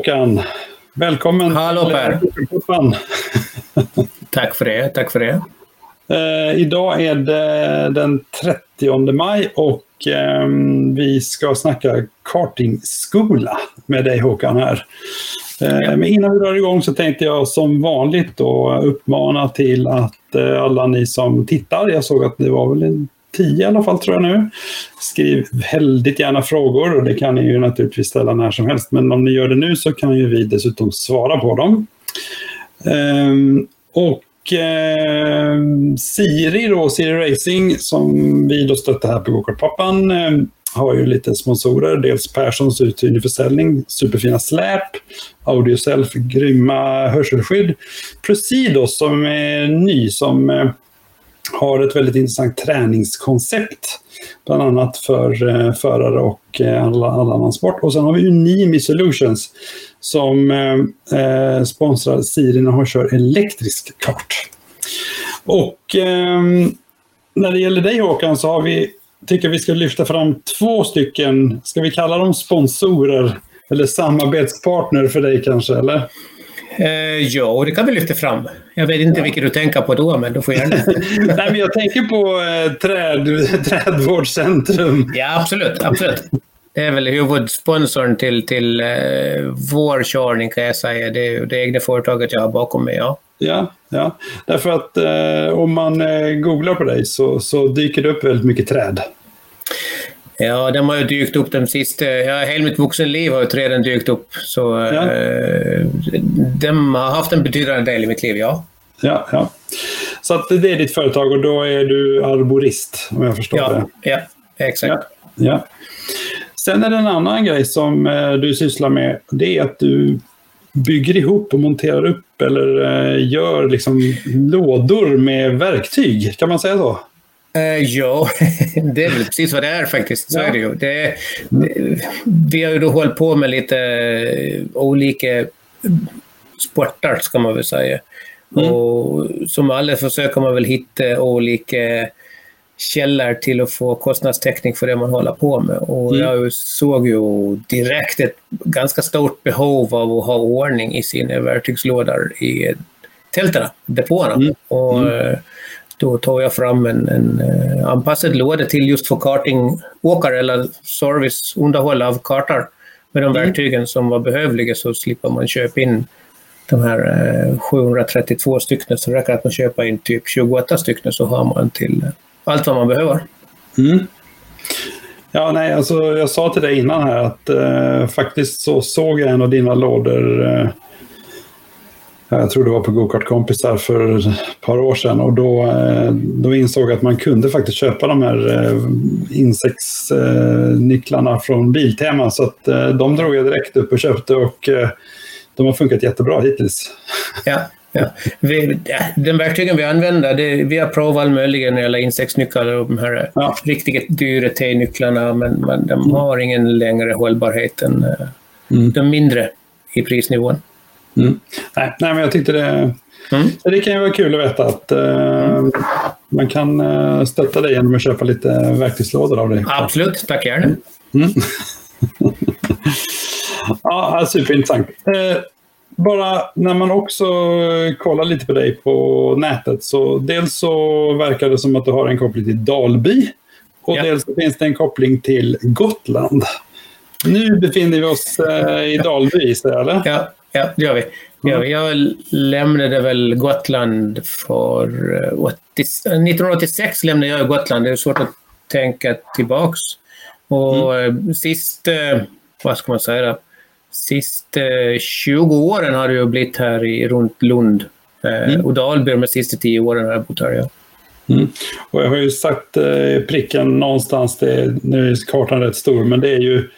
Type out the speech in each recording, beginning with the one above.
Håkan! Välkommen Hallå Per! Tack för det, tack för det. Eh, idag är det den 30 maj och eh, vi ska snacka kartingskola med dig Håkan här. Eh, men innan vi drar igång så tänkte jag som vanligt då uppmana till att eh, alla ni som tittar, jag såg att det var väl en 10 i alla fall tror jag nu. Skriv väldigt gärna frågor och det kan ni ju naturligtvis ställa när som helst. Men om ni gör det nu så kan ju vi dessutom svara på dem. Ehm, och ehm, Siri då, Siri Racing som vi då stöttar här på Gokartpappan ehm, har ju lite sponsorer. Dels Perssons uthyrning försäljning, superfina släp, Audioself, grymma hörselskydd. Presidos som är ny som eh, har ett väldigt intressant träningskoncept. Bland annat för eh, förare och eh, alla, alla annan sport. Och sen har vi Unimi Solutions som eh, eh sponsrar Siri när hon kör elektrisk kart. Och eh, när det gäller dig Håkan så har vi, tycker vi ska lyfta fram två stycken, ska vi kalla dem sponsorer? Eller samarbetspartner för dig kanske, eller? Eh, ja, det kan vi lyfta fram. Jag vet inte ja. vilket du tänker på då, men du får gärna... Nej, men jag tänker på eh, träd, Trädvårdscentrum. Ja, absolut. absolut. Det är väl huvudsponsorn till, till eh, vår körning kan jag säga. Det är det egna företaget jag har bakom mig, ja. Ja, ja. därför att eh, om man eh, googlar på dig så, så dyker det upp väldigt mycket träd. Ja, de har ju dykt upp de sista... Ja, hela mitt vuxenliv har ju träden dykt upp. Så ja. eh, de har haft en betydande del i mitt liv, ja. Ja, ja. Så att det är ditt företag och då är du arborist, om jag förstår ja, det? Ja, exakt. Ja, ja. Sen är det en annan grej som eh, du sysslar med. Det är att du bygger ihop och monterar upp eller eh, gör liksom lådor med verktyg. Kan man säga så? Uh, ja, det är väl precis vad det är faktiskt. Så ja. är det ju. Det, det, vi har ju då hållit på med lite olika sporter, ska man väl säga. Mm. Och som alla försöker man väl hitta olika källor till att få kostnadstäckning för det man håller på med. Och mm. jag såg ju direkt ett ganska stort behov av att ha ordning i sina verktygslådor i tälten, depåerna. Mm. Och, mm då tog jag fram en, en uh, anpassad låda till just för kartingåkare eller service, underhåll av kartor med de mm. verktygen som var behövliga så slipper man köpa in de här uh, 732 stycken så räcker det att man köper in typ 28 stycken så har man till allt vad man behöver. Mm. Ja, nej, alltså jag sa till dig innan här att uh, faktiskt så såg jag en av dina lådor uh, jag tror det var på Gokart-kompisar för ett par år sedan och då, eh, då insåg jag att man kunde faktiskt köpa de här eh, Insex-nycklarna från Biltema. Så att eh, de drog jag direkt upp och köpte och de har funkat jättebra hittills. Ja, ja. Vi, den verktygen vi använder, det, vi har provat all möjliga när det gäller Insex-nycklar och de här ja. riktigt dyra T-nycklarna men, men de mm. har ingen längre hållbarhet än mm. de mindre i prisnivån. Mm. Nej, nej, men jag tyckte det, mm. det kan ju vara kul att veta att uh, man kan uh, stötta dig genom att köpa lite verktygslådor av dig. Absolut, tack gärna. Mm. ja, superintressant. Uh, bara när man också kollar lite på dig på nätet så dels så verkar det som att du har en koppling till Dalby och ja. dels finns det en koppling till Gotland. Nu befinner vi oss i Dalby, eller? Ja, Ja, det gör vi. Mm. Jag lämnade väl Gotland för 80, eh, 1986 lämnade jag Gotland. Det är svårt att tänka tillbaks. Och mm. Eh, sist, eh, vad ska man säga, sista 20 åren har det ju blivit här i, runt Lund. Mm. Och Dalby de sista 10 åren har jag bott här. Ja. Mm. Och jag har ju sagt eh, pricken någonstans, det, nu är kartan rätt stor, men det är ju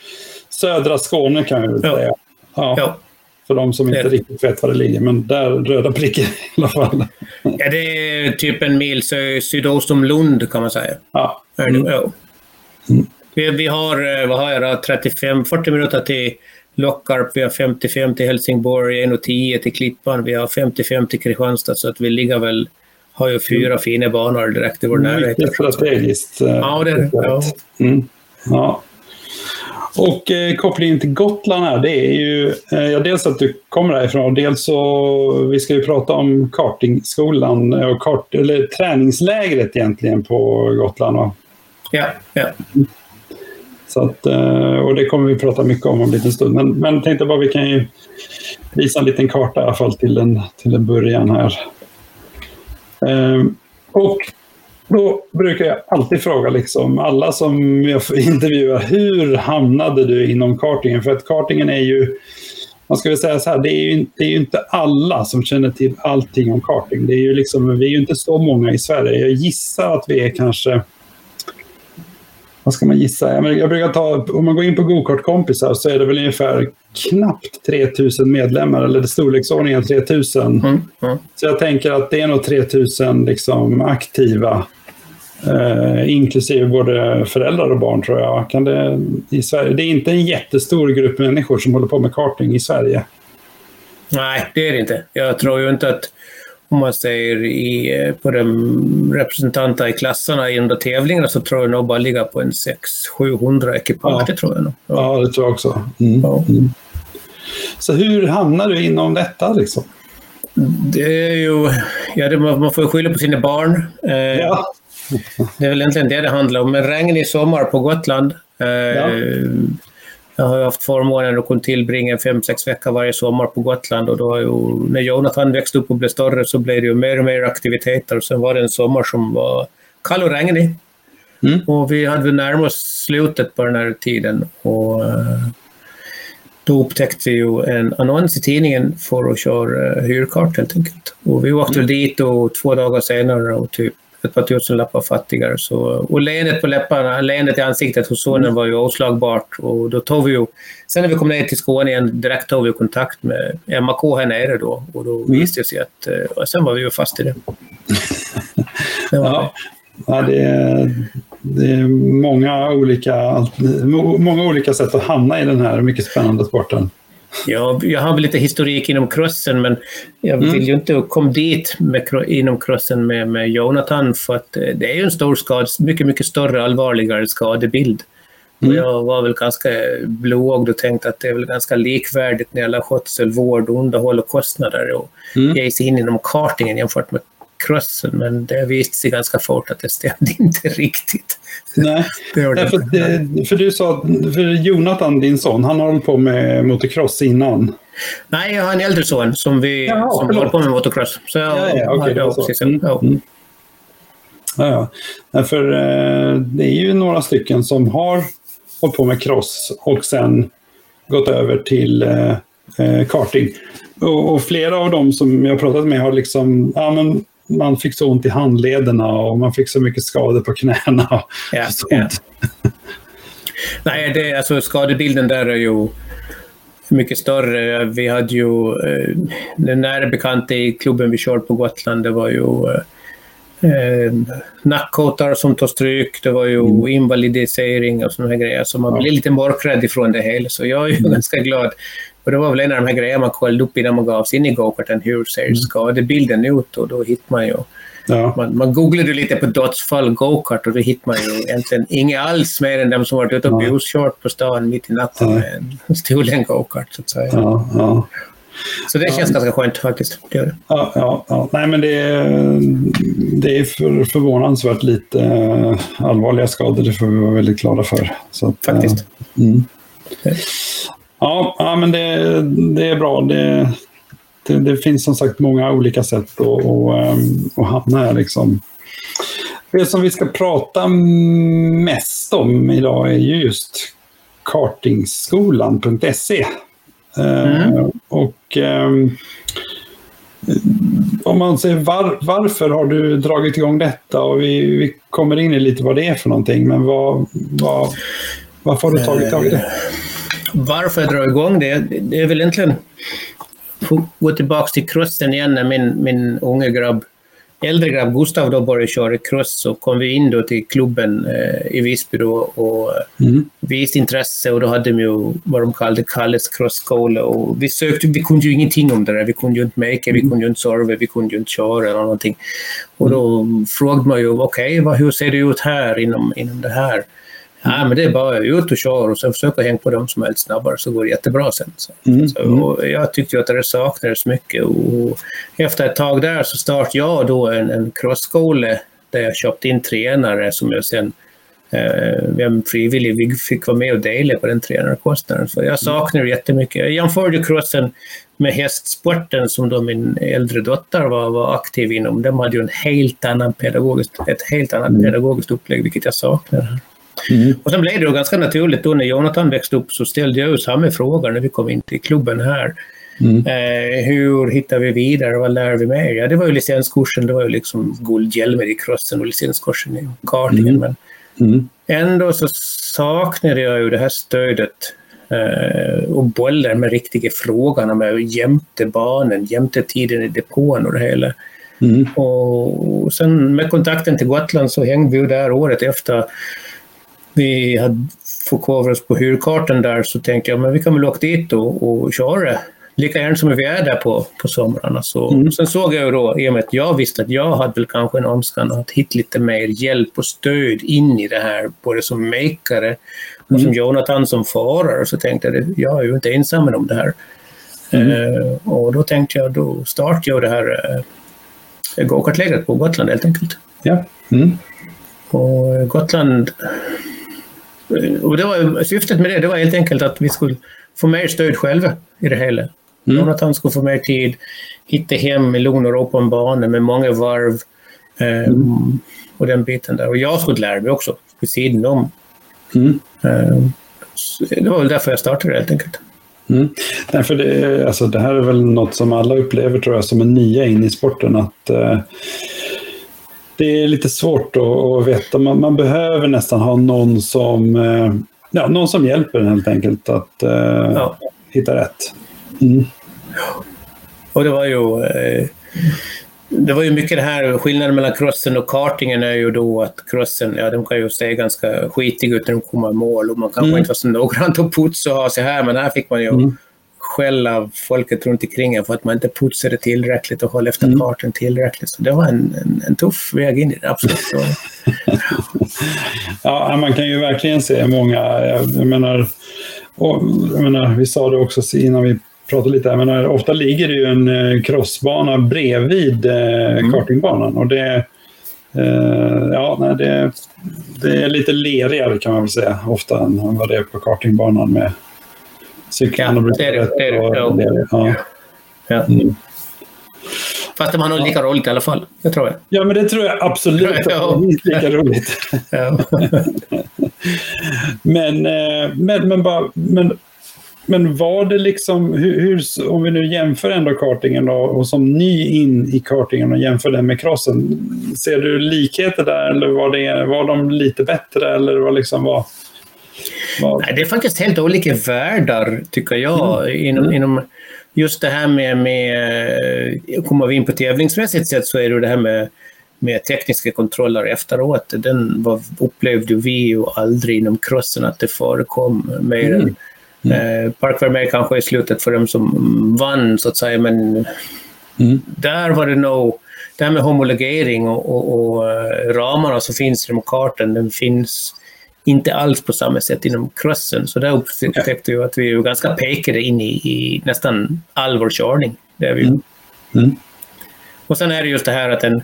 södra Skåne kan jag väl ja. säga. Ja. ja. För de som inte riktigt vet var det ligger. Men där röda pricken i alla fall. Ja, det är typ en mil sydost om Lund kan man säga. Ja. Mm. Mm. Vi, vi, har, eh, vad har jag 35-40 minuter till Lockarp, vi har 55 till Helsingborg, 1.10 till Klippan, vi har 55 till Kristianstad så att vi ligger väl, har ju fyra mm. fina banor direkt i vår närhet. Mycket strategiskt. Ja, det är det. Ja. Mm. ja. Och eh, kopplingen till Gotland här, det är ju eh, ja, dels att du kommer därifrån och dels så, vi ska ju prata om kartingskolan och kart, eller träningslägret egentligen på Gotland. Va? Ja, ja. Så att, eh, och det kommer vi prata mycket om om en liten stund. Men, men tänkte bara vi kan ju visa en liten karta i alla fall till en, till en början här. Ehm, och då brukar jag alltid fråga liksom, alla som jag intervjuar, hur hamnade du inom kartingen? För att kartingen är ju, man ska väl säga så här, det är ju, det är ju inte alla som känner till allting om karting. Det är ju liksom, vi är ju inte så många i Sverige. Jag gissar att vi är kanske vad ska man gissa? Jag brukar ta, om man går in på gokartkompisar så är det väl ungefär knappt 3000 medlemmar, eller storleksordningen 3000. Mm, mm. Så jag tänker att det är nog 3000 liksom aktiva, eh, inklusive både föräldrar och barn tror jag. Kan det, i Sverige. det är inte en jättestor grupp människor som håller på med karting i Sverige. Nej, det är det inte. Jag tror ju inte att om man säger i, eh, på de representanter i klasserna i de tävlingarna så tror jag nog bara ligga på en 600-700 ekipage. Ja. Det tror jag nog. Ja. ja, det tror jag också. Mm. Ja. Mm. Så hur hamnar du inom detta liksom? Det är ju, ja, det, man får skylla på sina barn. Eh, ja. Det är väl egentligen det det handlar om. En regnig sommar på Gotland. Eh, ja. Jag har haft förmånen att kunna tillbringa fem, sex veckor varje sommar på Gotland och då ju, när Jonathan växte upp och blev större så blev det ju mer och mer aktiviteter. Sen var det en sommar som var kall och regnig. Mm. Och vi hade närmat oss slutet på den här tiden och uh, då upptäckte vi ju en annons i tidningen för att köra uh, hyrkart helt enkelt. Och vi åkte mm. dit och två dagar senare och typ ett par tusenlappar fattigare. Så, och leendet på läpparna, leendet i ansiktet hos sonen var ju oslagbart. Och då tog vi ju, sen när vi kom ner till Skåne igen, direkt tog vi kontakt med MAK här nere då. Och då mm. visste det sig att, eh, och sen var vi ju fast i det. det ja. ja, det är, det är många, olika, många olika sätt att hamna i den här mycket spännande sporten. Ja, jag har väl lite historik inom crossen, men jag vill mm. ju inte komma dit med, inom crossen med, med Jonathan, för att eh, det är ju en stor skada, mycket, mycket större, allvarligare skadebild. Mm. Och jag var väl ganska blåögd och tänkte att det är väl ganska likvärdigt när det gäller skötsel, vård, underhåll och kostnader och mm. ge sig in inom kartingen jämfört med crossen, men det visste sig ganska fort att det stämde inte riktigt. Nej, för, det, för, du sa, för Jonathan, din son, han har hållit på med motocross innan. Nej, jag har en äldre son som, vi, Jaha, som håller på med motocross. Så jag, ja, ja, okay, ja, precis, mm. ja. Ja, ja. För eh, det är ju några stycken som har hållit på med cross och sen gått över till eh, eh karting. Och, och, flera av dem som jag pratat med har liksom, ja men man fick så ont i handlederna och man fick så mycket skador på knäna. Ja, ja. Nej, det, alltså skadebilden där är ju mycket större. Vi hade ju eh, den nära bekanta i klubben vi körde på Gotland, det var ju eh, nackkotar som tog stryk, det var ju mm. invalidisering och sådana grejer. Så man ja. blir lite mörkrädd ifrån det hela. Så jag är ju mm. ganska glad och det var väl en av de här grejerna man kollade upp innan man gav sig in i gokarten. Hur ser mm. skadebilden ut? Och då hittar man ju... Ja. Man, man googlade lite på dödsfall gokart och då hittar man ju egentligen inget alls mer än de som varit ute och buskört på stan mitt i natten ja. med en stulen gokart. Så att säga. Ja, ja. Så det känns ja. ganska skönt faktiskt. Det. Ja, ja, ja. Nej, men det är, det är för, förvånansvärt lite uh, allvarliga skador. Det får vi vara väldigt glada för. Så att, faktiskt. Uh, mm. Ja, ja men det, det är bra. Det, det, det, finns som sagt många olika sätt att, att, ehm, att hamna här. Liksom. Det som vi ska prata mest om idag är just kartingskolan.se. Eh, mm. Och um, om man säger var, varför har du dragit igång detta? Och vi, vi kommer in i lite vad det är för någonting, men vad, vad, varför har du tagit tag i det? Varför jag drar igång det, det är väl egentligen, gå tillbaka till crossen igen när min, min unge grabb, äldre grabb Gustav då började köra cross så kom vi in då till klubben eh, i Visby då och mm. visade intresse och då hade de ju vad de kallade Kalles crossskola och vi sökte, vi kunde ju ingenting om det där, vi kunde ju inte make, mm. vi kunde ju inte serva, vi kunde ju inte köra eller någonting. Och då mm. frågade man ju, okej, okay, hur ser det ut här inom, inom det här? Ja, men det är bara ut och kör och sen försöka hänga på dem som är snabbare så går det jättebra sen. Så. Mm, Så, och jag tyckte att det saknades mycket och efter ett tag där så startade jag då en, en crossskola där jag köpte in tränare som jag sen eh, vem frivillig fick vara med och dela på den tränarkostnaden. Så jag saknar det jättemycket. Jag jämförde crossen med hästsporten som då min äldre dotter var, var aktiv inom. De hade ju en helt annan pedagogiskt, ett helt annat Mm. pedagogiskt upplägg, vilket jag saknar. Mm. Och sen blev det då ganska naturligt då när Jonathan växte upp så ställde jag ju samma frågor när vi kom in till klubben här. Mm. Eh, hur hittar vi vidare? Vad lär vi mer? Ja, det var ju licenskursen. Det var ju liksom guldhjälmer i crossen och licenskursen i kartingen. Mm. Men Mm. ändå så saknade jag ju det här stödet eh, och bollen med riktiga frågorna med jämte banan, jämte tiden i depån och det hela. Mm. Och sen med kontakten till Gotland så hängde vi ju där året efter vi hade förkovrat oss på hyrkartan där så tänkte jag men vi kan väl åka dit och, och köra lika gärna som vi är där på, på somrarna. Så, Mm. Sen såg jag ju då, i och med att jag visste att jag hade väl kanske en önskan att hitta lite mer hjälp och stöd in i det här, både som makare och som Mm. Jonathan som förare, så tänkte jag att jag är ju inte ensam om det här. Mm. Eh, och då tänkte jag, då startade jag det här eh, gokartlägret på Gotland helt enkelt. Ja. Mm. Och eh, Gotland... Och det var, syftet med det, det var helt enkelt att vi skulle få mer stöd själva i det hela. Mm. Jonathan skulle få mer tid, hitta hem i lugn och ro på en bana med många varv eh, Mm. och den biten där. Och jag skulle lära mig också vid sidan om. Mm. Eh, det var väl därför jag startade helt enkelt. Mm. Nej, för det, alltså, det här är väl något som alla upplever tror jag som är nya in i sporten. Att eh, Det är lite svårt att, att veta. Man, man behöver nästan ha någon som, eh, ja, någon som hjälper en helt enkelt att eh, Ja. hitta rätt. Mm. Och det var ju... Eh, det var ju mycket det här, skillnaden mellan crossen och kartingen är ju då att crossen, ja de kan ju se ganska skitiga ut när de kommer i mål och man kanske Mm. inte var så noggrant att putsa och ha sig här, men här fick man ju Mm. Skäll av folket runt omkring en för att man inte putsade tillräckligt och höll efter Mm. kartan tillräckligt. Så det var en, en, en tuff väg in i det, absolut. Ja, man kan ju verkligen se många, jag menar, och, jag menar vi sa det också innan vi pratade lite, jag menar, ofta ligger det ju en eh, crossbana bredvid eh, kartingbanan och det, eh, ja, nej, det, det är lite lerigare kan man väl säga ofta än vad det är på kartingbanan med Ja, är det, och ja. Ja. ja. Mm. Fast de har nog lika roligt i alla fall, det tror jag. ja, men det tror jag absolut det Ja. är minst lika roligt. Ja. Men, eh, men, men, bara, men, men var det liksom, hur, hur, om vi nu jämför ändå kartingen då, och som ny in i kartingen och jämför den med crossen. Ser du likheter där eller var, det, var de lite bättre eller var liksom var Nej, det är faktiskt helt olika världar, tycker jag. Inom, Mm. inom just det här med, med... eh, Kommer vi in på tävlingsmässigt sett så är det det här med, med tekniska kontroller efteråt. Den var, upplevde vi ju aldrig inom crossen att det förekom mer än Mm. Eh, Park Vermeer kanske i slutet för dem som vann, så att säga, men Mm. där var det nog... Det här med homologering och, och, och eh, ramarna som finns inom kartan, den finns inte alls på samma sätt inom crossen. Så där upptäckte vi att vi är ganska pekade in i, i nästan all vår körning. Det är vi. Mm. Mm. Och sen är det just det här att en,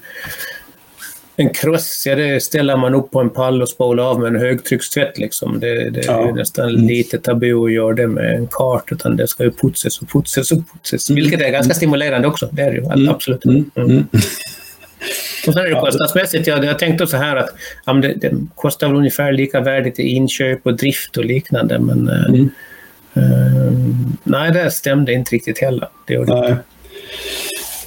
en cross, ja, det ställer man upp på en pall och spolar av med en högtryckstvätt. Liksom. Det, det är Ja. ju nästan Mm. lite tabu att göra det med en kart, utan det ska ju putsas och putsas och putsas. Mm. Vilket är ganska stimulerande också. Det är det ju, Mm. absolut. Och sen är det kostnadsmässigt, ja, jag tänkte så här att ja, det, det kostar väl ungefär lika värdigt i inköp och drift och liknande, men eh, Mm. eh, nej, det stämde inte riktigt heller. Det gjorde. Nej.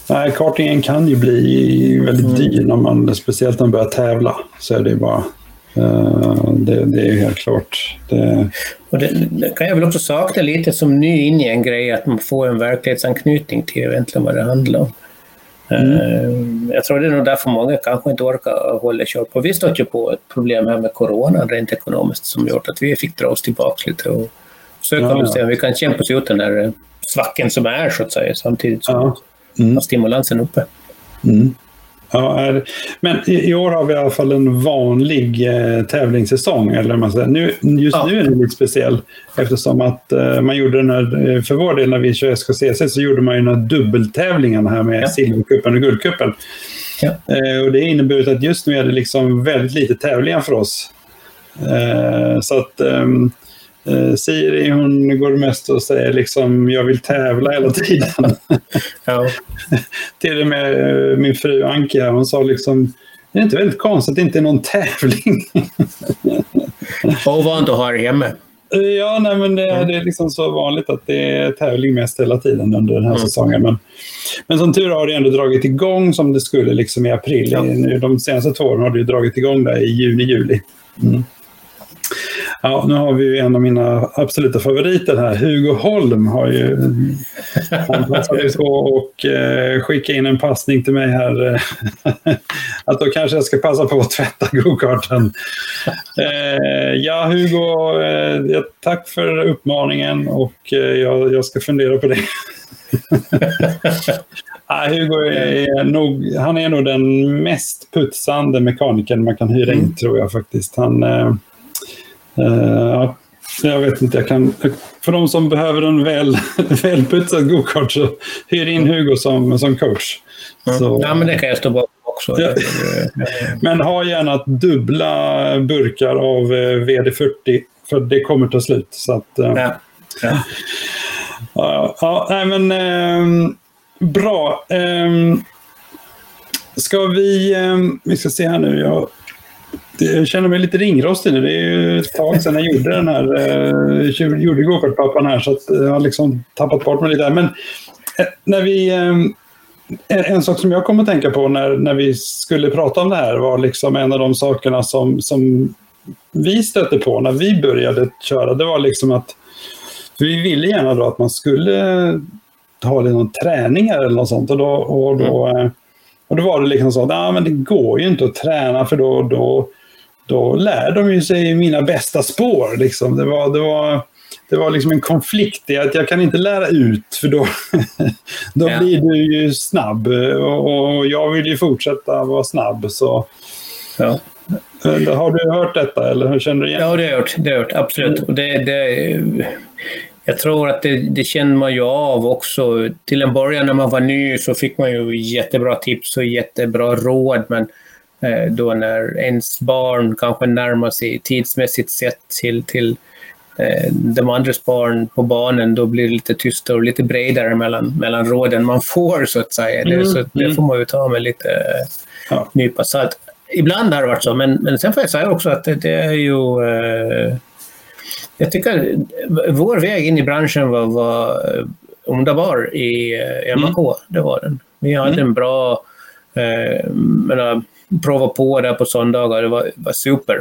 Nej, kartingen kan ju bli väldigt Mm. dyr när man, speciellt när man börjar tävla. Så är det bara, eh, det, det är ju helt klart. Det, Och det, det kan jag väl också sakna lite som ny in i en grej, att man får en verklighetsanknytning till egentligen vad det handlar om. Eh, Jag tror det är nog därför många kanske inte orkar hålla kör på. Vi stötte ju på ett problem här med corona rent ekonomiskt som gjort att vi fick dra oss tillbaka lite och försöka Ja, ja. se om vi kan kämpa oss ut den där svacken som är så att säga samtidigt som ja. Mm. stimulansen uppe. Mm. Ja, men i, år har vi i alla fall en vanlig eh, tävlingssäsong. Eller man säger. Nu, just ja. nu är den lite speciell eftersom att eh, man gjorde den här, eh, för vår del när vi kör SKCC så gjorde man ju den här dubbeltävlingen här med ja. Silvercupen och Guldcupen. Ja. Eh, och det inneburit att just nu är det liksom väldigt lite tävlingar för oss. Eh, så att ehm, Eh, Siri hon går mest och säger liksom jag vill tävla hela tiden. Ja. Till och med eh, min fru Anki hon sa liksom det är inte väldigt konstigt att det inte är någon tävling. Ovant att ha det hemma. Ja, nej, men det, mm. det, är liksom så vanligt att det är tävling mest hela tiden under den här mm. säsongen. Men, men som tur har det ändå dragit igång som det skulle liksom i april. Ja. De senaste två åren har det dragit igång där i juni, juli. Mm. Ja, nu har vi ju en av mina absoluta favoriter här. Hugo Holm har ju han passade på och eh, skicka in en passning till mig här. Att då kanske jag ska passa på att tvätta gokarten. Eh, ja, Hugo, eh, tack för uppmaningen och eh, jag, jag ska fundera på det. ja, Hugo är nog, han är nog den mest putsande mekanikern man kan hyra in, mm. tror jag faktiskt. Han, eh, Uh, jag vet inte, jag kan... För de som behöver en väl, välputsad gokart så hyr in Hugo som, som coach. Mm. Så, ja, men det kan jag stå bakom också. Ja. men ha gärna dubbla burkar av eh, VD40 för det kommer ta slut. Så att, uh, ja. Ja. Ja, nej men uh, bra. Um, ska vi, um, vi ska se här nu. Jag jag känner mig lite ringrostig nu. Det är ju ett tag sedan jag gjorde den här, eh, gjorde gokartpappan här så att jag har liksom tappat bort mig lite. Men eh, när vi, eh, en sak som jag kom att tänka på när, när vi skulle prata om det här var liksom en av de sakerna som, som vi stötte på när vi började köra. Det var liksom att vi ville gärna då att man skulle ha någon träningar eller något sånt. Och då, och då, mm. och då var det liksom så att ah, men det går ju inte att träna för då, då då lär de ju sig mina bästa spår. Liksom. Det, var, det, var, det var liksom en konflikt i att jag kan inte lära ut för då, då ja. blir du ju snabb och, och, jag vill ju fortsätta vara snabb. Så. Ja. Eh, har du hört detta eller hur känner du igen Ja, det har jag hört. Det har jag hört absolut. Och det, det, jag tror att det, det känner man ju av också. Till en början när man var ny så fick man ju jättebra tips och jättebra råd. Men då när ens barn kanske närmar sig tidsmässigt sett till, till eh, de andras barn på banan, då blir det lite tystare och lite bredare mellan, mellan råden man får så att säga. Mm, det, så det mm. får man ju ta med lite ja. nypa salt. Ibland har det varit så, men, men sen får jag säga också att det, det är ju... Eh, jag tycker vår väg in i branschen var, var underbar i eh, MAK. Mm. Det var den. Vi hade mm. en bra... Eh, menar, prova på där på söndagar. Det var, var super.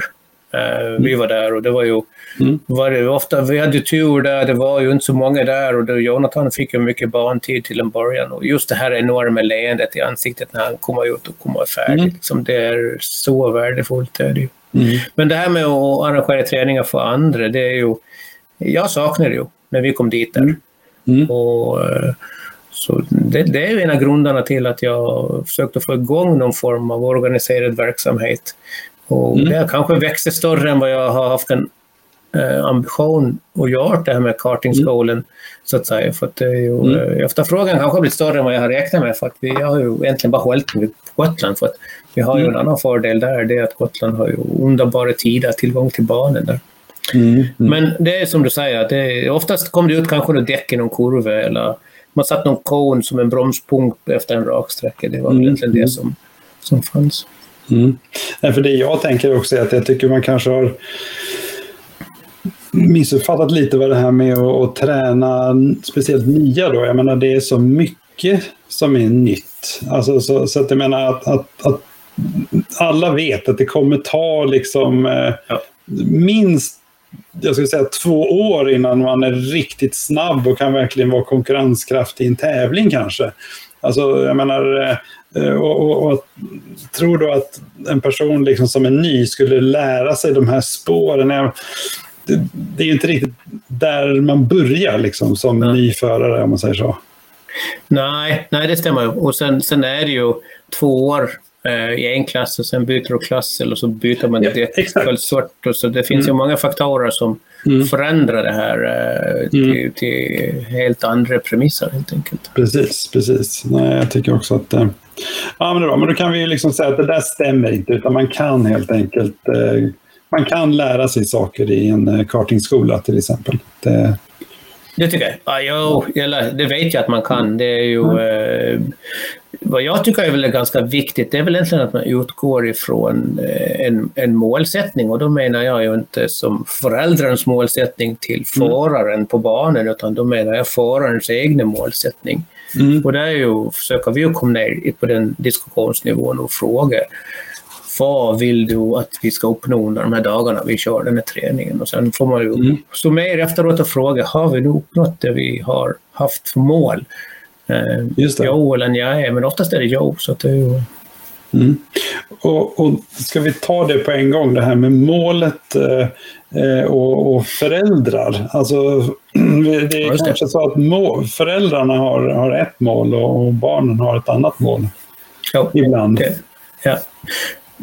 Uh, vi var där och det var ju mm. var det ofta, vi hade tur där, det var ju inte så många där och då Jonathan fick ju mycket barntid till en början och just det här enorma leendet i ansiktet när han kommer ut och kommer färdig, mm. liksom, det är så värdefullt. Det är det ju. Mm. Men det här med att arrangera träningar för andra, det är ju, jag saknar det ju när vi kom dit där. Mm. mm. Och, uh, så det, det, är en av grunderna till att jag försökte få igång någon form av organiserad verksamhet. Och mm. Det kanske växer större än vad jag har haft en eh, ambition att göra det här med kartingskolan. Mm. Så att säga. För att det är ju, mm. eh, efterfrågan kanske har blivit större än vad jag har räknat med. För att vi har ju egentligen bara hållit på Gotland. För att vi har ju mm. en annan fördel där. Det är att Gotland har ju underbara tider, tillgång till banor där. Mm. Mm. Men det är som du säger, det är, oftast kommer det ut kanske något däck i någon kurva eller man satt någon kon som en bromspunkt efter en raksträcka. Det var mm. egentligen det som, som fanns. Mm. Nej, för det jag tänker också är att jag tycker man kanske har missuppfattat lite vad det här med att, att träna speciellt nya då. Jag menar det är så mycket som är nytt. Alltså, så, så att jag menar att, att, att alla vet att det kommer ta liksom eh, minst jag skulle säga två år innan man är riktigt snabb och kan verkligen vara konkurrenskraftig i en tävling kanske. Alltså, jag menar, eh, och, och, och tror du att en person liksom som är ny skulle lära sig de här spåren? Det, det är ju inte riktigt där man börjar liksom, som ja. ny förare om man säger så. Nej, nej det stämmer. Och sen, sen är det ju två år i en klass och sen byter du klass eller så byter man Ja, direkt exakt. för sort. Och så det finns ju många faktorer som Mm. förändrar det här eh, till, till helt andra premisser helt enkelt. Precis, precis. Nej, jag tycker också att... Eh, ja, men, bra. men då kan vi ju liksom säga att det där stämmer inte, utan man kan helt enkelt... Eh, man kan lära sig saker i en eh, kartingskola till exempel. Det, Det tycker jag. Ja, jo, det vet jag att man kan. Det är ju... Eh, vad jag tycker är väl ganska viktigt, det är väl egentligen att man utgår ifrån eh, en, en målsättning och då menar jag ju inte som föräldrarens målsättning till föraren på banan utan då menar jag förarens egna målsättning. Mm. Och där är ju, försöker vi ju komma ner på den diskussionsnivån och fråga vad vill du att vi ska uppnå under de här dagarna vi kör den här träningen? Och sen får man ju Mm. summera efteråt och fråga, har vi nu uppnått det vi har haft för mål? Eh, Just det. Jo eller nej, men oftast är det jo. Så det är ju... Mm. Och, och ska vi ta det på en gång, det här med målet eh, eh, och, och föräldrar. Alltså, det är kanske så att må, föräldrarna har, har ett mål och, och barnen har ett annat mål. Jo, Ibland. det, ja.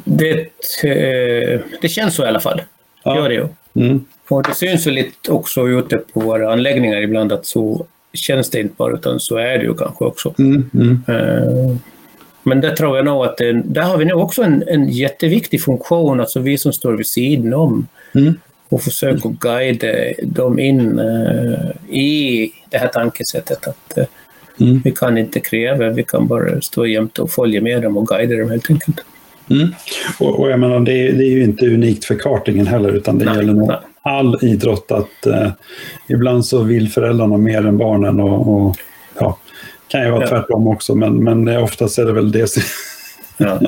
Det, eh, det känns så i alla fall. Ja. Gör det ju. Mm. Och det syns ju lite också ute på våra anläggningar ibland att så känns det inte bara, utan så är det ju kanske också. Mm. Mm. Eh, Men det tror jag nog att det, där har vi nog också en, en jätteviktig funktion, alltså vi som står vid sidan om Mm. och försöker guida dem in eh, i det här tankesättet att Mm. vi kan inte kräva, vi kan bara stå jämte och följa med dem och guida dem helt enkelt. Mm. Och, och jag menar, det, är, det är ju inte unikt för kartingen heller, utan det Nej, gäller nog all idrott att eh, ibland så vill föräldrarna mer än barnen och, och ja, kan ju vara Ja. tvärtom också, men, men oftast är det väl det. Ja.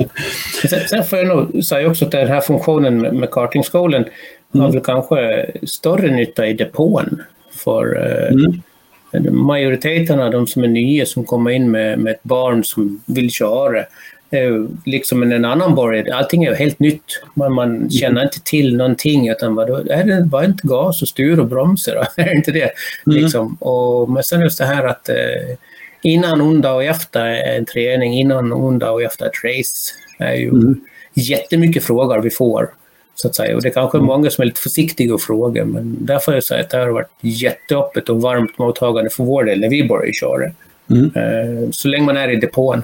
Sen, sen får jag nog säga också att den här funktionen med, med kartingskolan har väl kanske större nytta i depån. För eh, majoriteten av de som är nya som kommer in med, med ett barn som vill köra liksom en annan borgare. Allting är helt nytt. Man, man känner inte till någonting. Utan vadå, är det bara inte gas och styr och bromsar? är inte det? Liksom. Och, men sen just det här att eh, innan, under och efter en träning, innan, under och efter ett race är ju jättemycket frågor vi får. Så att säga. Och det är kanske är många som är lite försiktiga att fråga, men där får jag säga att det har varit jätteöppet och varmt mottagande för vår del när vi började köra. Mm. Eh, Så länge man är i depån.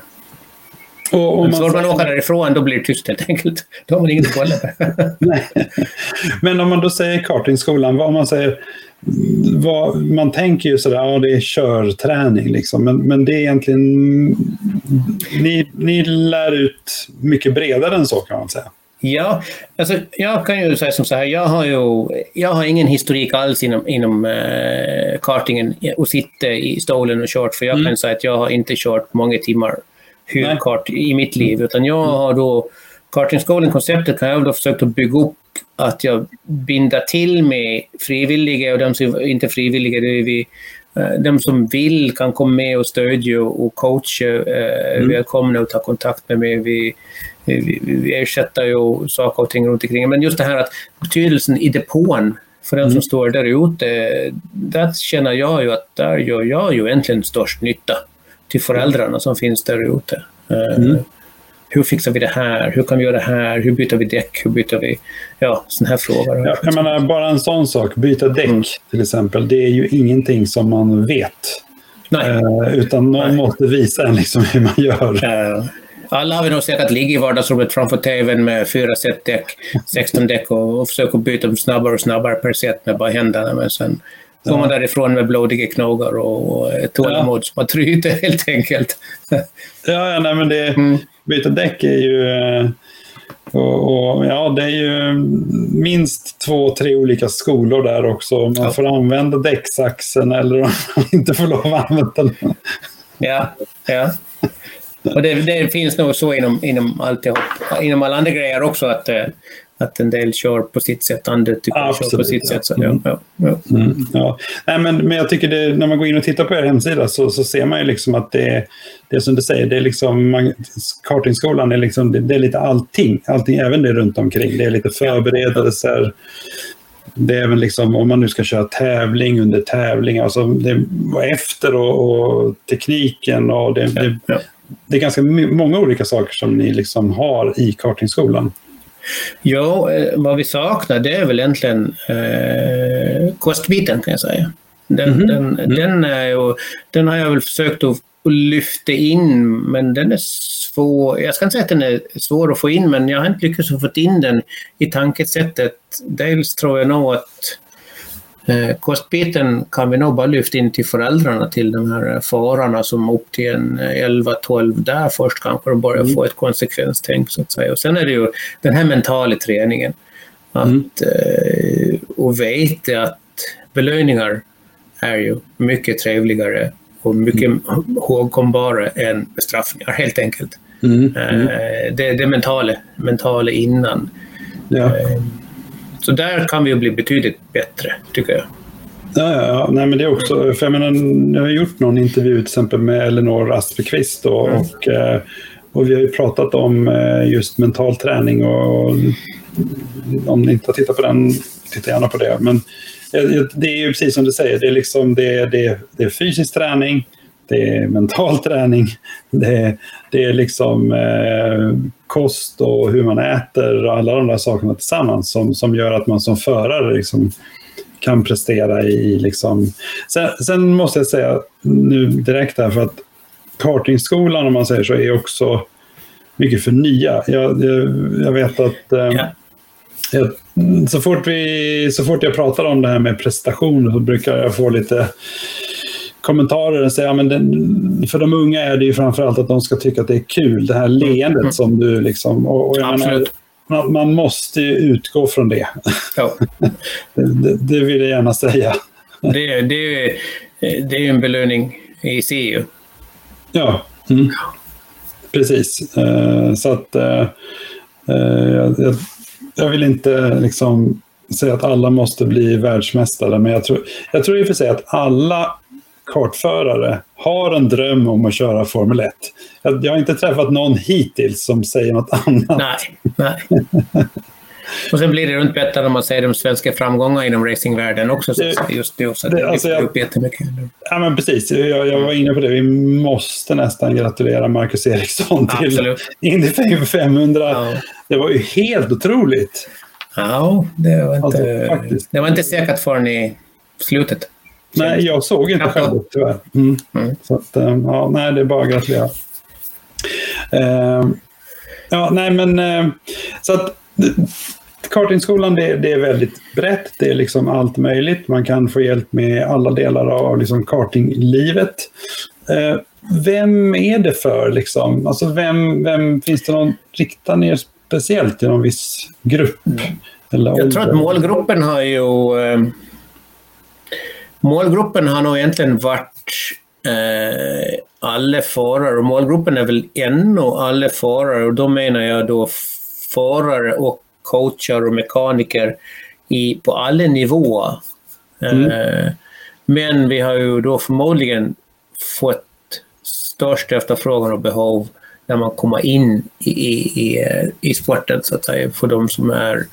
Och, och Så fort man åker därifrån, då blir det tyst helt enkelt. Då har man inget att kolla. Men om man då säger kartingskolan, vad man säger, vad, man tänker ju sådär, ja det är körträning liksom, men, men det är egentligen, ni, ni lär ut mycket bredare än så kan man säga. Ja, alltså jag kan ju säga som så här, jag har ju jag har ingen historik alls inom, inom eh, kartingen och sitta i stolen och kört, för jag kan säga att jag har inte kört många timmar huvudkart i mitt liv, utan jag har då kartingskolan-konceptet kan jag då försökt att bygga upp att jag binder till med frivilliga och de som inte är frivilliga, det är vi eh, de som vill kan komma med och stödja och coacha. Eh, Välkomna att ta kontakt med mig. Vi, vi, vi ersätter ju saker och ting runt omkring. Men just det här att betydelsen i depån för den som står där ute, där känner jag ju att där gör jag ju egentligen störst nytta till föräldrarna som finns där ute. Eh, Hur fixar vi det här? Hur kan vi göra det här? Hur byter vi däck? Hur byter vi... Ja, sådana här frågor. Ja, jag menar, bara en sån sak, byta däck Mm. till exempel, det är ju ingenting som man vet. Nej. Eh, utan någon Nej. måste visa en liksom hur man gör. Eh, Alla har vi nog säkert ligga i vardagsrummet framför tvn med fyra set däck, 16 däck och, och försöka byta dem snabbare och snabbare per set med bara händerna. Men sen går man därifrån med blodiga knogar och, ett tålamod som har tryter helt enkelt. Ja, ja nej, men det, Mm. byta däck är ju... eh, Och, och, ja, det är ju minst två, tre olika skolor där också. Man Ja. får använda däcksaxen eller om man inte får lov att använda den. Ja, ja. Och det, det finns nog så inom, inom alltihop, inom alla andra grejer också att, eh, att en del kör på sitt sätt, andra tycker jag kör på Absolut, sitt ja. sätt. Så, ja, ja, ja. Mm, ja. Nej, men, men jag tycker det, när man går in och tittar på er hemsida så, så ser man ju liksom att det det är som du säger, det är liksom, man, kartingskolan är liksom, det, det är lite allting, allting, även det runt omkring. Det är lite förberedelser, det är även liksom om man nu ska köra tävling under tävling, alltså det, och efter och, och tekniken och det, det, det är ganska många olika saker som ni liksom har i kartingskolan. Ja, eh, vad vi saknar det är väl egentligen eh, kostbiten kan jag säga. Den, mm -hmm. den, mm. den, är ju, den har jag väl försökt att lyfta in, men den är svår. Jag ska inte säga att den är svår att få in, men jag har inte lyckats få in den i tankesättet. Dels tror jag nog att kostbiten kan vi nog bara lyfta in till föräldrarna till de här fararna som upp till en 11-12 där först kanske de börjar mm. få ett konsekvenstänk så att säga. Och sen är det ju den här mentala träningen. Att, mm. eh, och veta att belöningar är ju mycket trevligare och mycket mm. ihågkombara än bestraffningar helt enkelt. Mm. Mm. Det, det mentala, mentala innan. Ja. Så där kan vi bli betydligt bättre, tycker jag. Ja, ja, ja. Nej, men det är också, för jag menar, jag har gjort någon intervju till exempel med Elinor Asperqvist och, mm. och, eh, och, vi har ju pratat om eh, just mental träning och, och om ni inte har tittat på den, titta gärna på det. Men det är ju precis som du säger, det är, liksom, det, det, det är fysisk träning, det är mental träning, det är, det är liksom eh, kost och hur man äter och alla de där sakerna tillsammans som, som gör att man som förare liksom kan prestera i... Liksom. Sen, sen måste jag säga nu direkt här för att kartingskolan om man säger så är också mycket för nya. Jag, jag, jag vet att eh, yeah. jag, så, fort vi, så fort jag pratar om det här med prestation så brukar jag få lite kommentarer och ja, för de unga är det ju framförallt att de ska tycka att det är kul. Det här leendet mm. som du liksom... Och, och Absolut. Menar, man, måste ju utgå från det. Ja. det, det, vill jag gärna säga. det, det, det är en belöning i sig ju. Ja, mm. precis. Uh, så att uh, uh, jag, jag, vill inte liksom säga att alla måste bli världsmästare, men jag tror, jag tror i och för sig att alla kartförare har en dröm om att köra Formel 1. Jag, jag har inte träffat någon hittills som säger något annat. Nej, nej. Och sen blir det runt bättre när man säger de svenska framgångarna inom racingvärlden också. Så det, just nu, så det, det alltså jag, upp jättemycket. Ja, men precis. Jag, jag, var inne på det. Vi måste nästan gratulera Marcus Eriksson till Indy 500. Ja. Det var ju helt otroligt. Ja, det var inte, alltså, det var inte säkert förrän i slutet. Nej, jag såg inte själv tyvärr. Mm. Mm. Så att, eh, ja, nej, det är bara att gratulera. Uh, ja, nej men uh, så att kartingskolan det, det, är väldigt brett. Det är liksom allt möjligt. Man kan få hjälp med alla delar av liksom kartinglivet. Uh, vem är det för liksom? Alltså vem, vem finns det någon, riktar ner speciellt till någon viss grupp? Mm. Eller jag tror att målgruppen har ju Målgruppen har nog egentligen varit eh, alla förare och målgruppen är väl ännu alla förare och då menar jag då förare och coacher och mekaniker i, på alla nivåer. Mm. Eh, men vi har ju då förmodligen fått störst efterfrågan och behov när man kommer in i, i, i, sporten så att säga, för de som är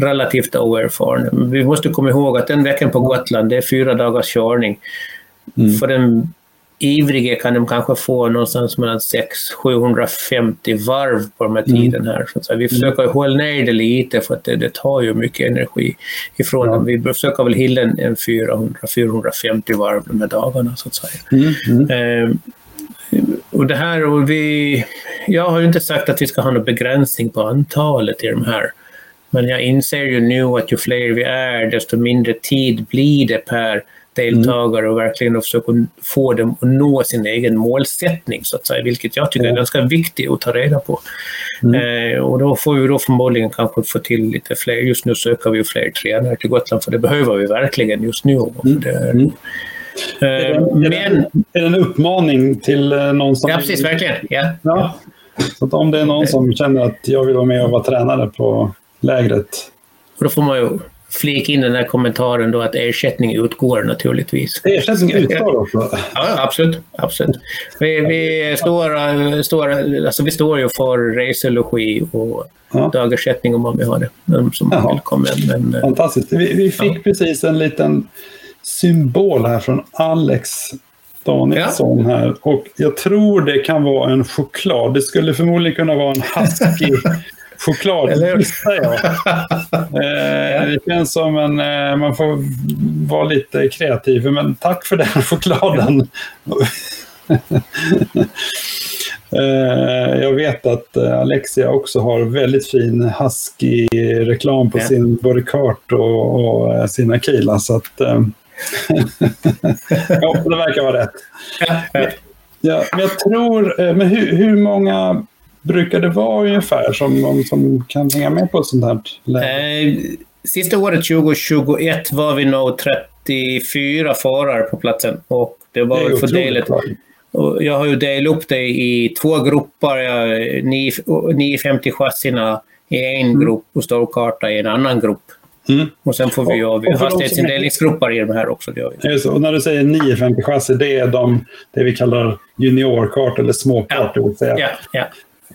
relativt oerfarna. Vi måste komma ihåg att den veckan på Gotland, det är fyra dagars körning. Mm. För den ivrige kan de kanske få någonstans mellan 600-750 varv på de här mm. tiden här. Så vi mm. försöker hålla ner det lite för att det, det tar ju mycket energi ifrån ja. dem. Vi försöker väl hålla en, en 400-450 varv de här dagarna så att säga. Mm. Mm. Eh, och det här, och vi, jag har ju inte sagt att vi ska ha någon begränsning på antalet i de här. Men jag inser ju nu att ju fler vi är, desto mindre tid blir det per deltagare och verkligen försöka få dem att nå sin egen målsättning, så att säga, vilket jag tycker är ganska viktigt att ta reda på. Mm. Eh, och då får vi då förmodligen kanske få till lite fler. Just nu söker vi fler tränare till Gotland, för det behöver vi verkligen just nu. Mm. Det, mm. Eh, är, det, men, är, det, en uppmaning till eh, någon som... Ja, precis, verkligen. Ja. ja. Så om det är någon som känner att jag vill vara med och vara tränare på lägret. Och då får man ju flika in den här kommentaren då att ersättning utgår naturligtvis. Ersättning utgår också? Ja, absolut. absolut. Vi, vi, står, står, alltså vi står ju för reselogi och ja. dagersättning om man vill ha det. De som komma. Men, eh, Fantastiskt. Vi, vi fick ja. precis en liten symbol här från Alex Danielsson här. Och jag tror det kan vara en choklad. Det skulle förmodligen kunna vara en husky choklad, gissar jag. Eh, det känns som en... Eh, man får vara lite kreativ, men tack för den chokladen. Eh, jag vet att Alexia också har väldigt fin husky-reklam på ja. sin både kart och, och sina kila. Så att, ja, det verkar vara rätt. Ja, men jag tror, men hur, hur många brukar det vara ungefär som, som kan hänga med på ett sånt här läge? sista året 2021 var vi nog 34 förare på platsen och det var det fördelat. Jag har ju delat upp det i två grupper. 950 chassina i en mm. grupp och storkarta i en annan grupp. Mm. Och sen får vi ju ha hastighetsindelningsgrupper i de här också. Det och när du säger 950 chassi, det är de, det vi kallar juniorkart eller småkart. Ja. Ja, ja.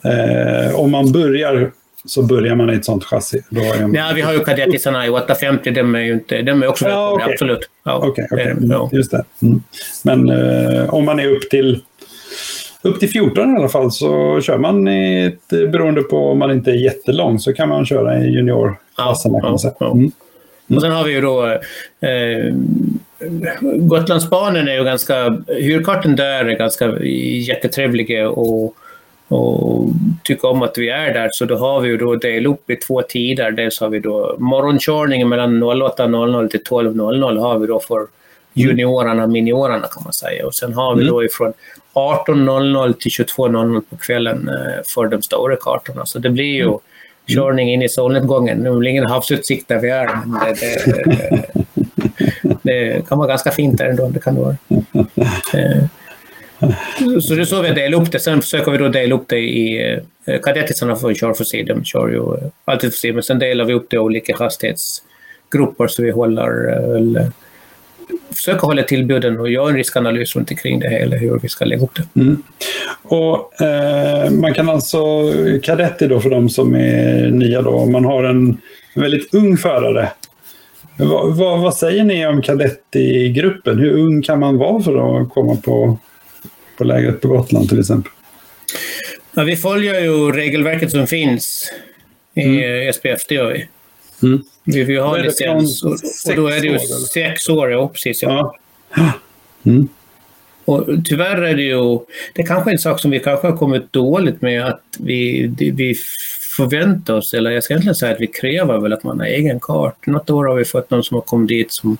Eh, om man börjar så börjar man i ett sånt chassi. Då är man... Ja, vi har ju kadettisarna i 850, de är ju inte, de är också välkomna, ja, okay. absolut. Ja, okay, okay. Mm, just det. Mm. Men eh, om man är upp till upp till 14 i alla fall så kör man i ett, beroende på om man inte är jättelång så kan man köra i juniorklasserna. Ja, ja, ja. Mm. Och sen har vi ju då eh, Gotlandsbanan är ju ganska, hyrkarten där är ganska jättetrevliga och och tycker om att vi är där. Så då har vi ju då delat upp i två tider. Dels har vi då morgonkörningen mellan 08.00 till 12.00 har vi då för juniorerna, miniorerna kan man säga. Och sen har vi mm. då ifrån 18.00 till 22.00 på kvällen eh, för de stora kartorna. Så det blir ju mm. körning in i solnedgången. Nu blir ingen havsutsikt där vi är, men det, det, det, det kan vara ganska fint där ändå. Det kan det vara. Så det är så vi delar upp det. Sen försöker vi då dela upp det i... Eh, kadettisarna får köra för sig, de kör ju eh, alltid för sig. Men sen delar vi upp det i olika hastighetsgrupper så vi håller... Eh, eller, försöker hålla tillbuden och göra en riskanalys runt omkring det hela, hur vi ska lägga upp det. Mm. Och eh, Man kan alltså, kadetti då för de som är nya då, om man har en väldigt ung förare vad, va, vad, säger ni om kadetti-gruppen? Hur ung kan man vara för att komma på på lägret på Gotland till exempel? Ja, vi följer ju regelverket som finns i mm. SPF, det gör vi. Mm. Vi, vi har licens och, och då är det ju år, sex år, ja precis. Ja. ja. Mm. Och tyvärr är det ju, det är kanske är en sak som vi kanske har kommit dåligt med att vi, vi förväntar oss, eller jag ska egentligen säga att vi kräver väl att man har egen kart. Något år har vi fått någon som har kommit dit som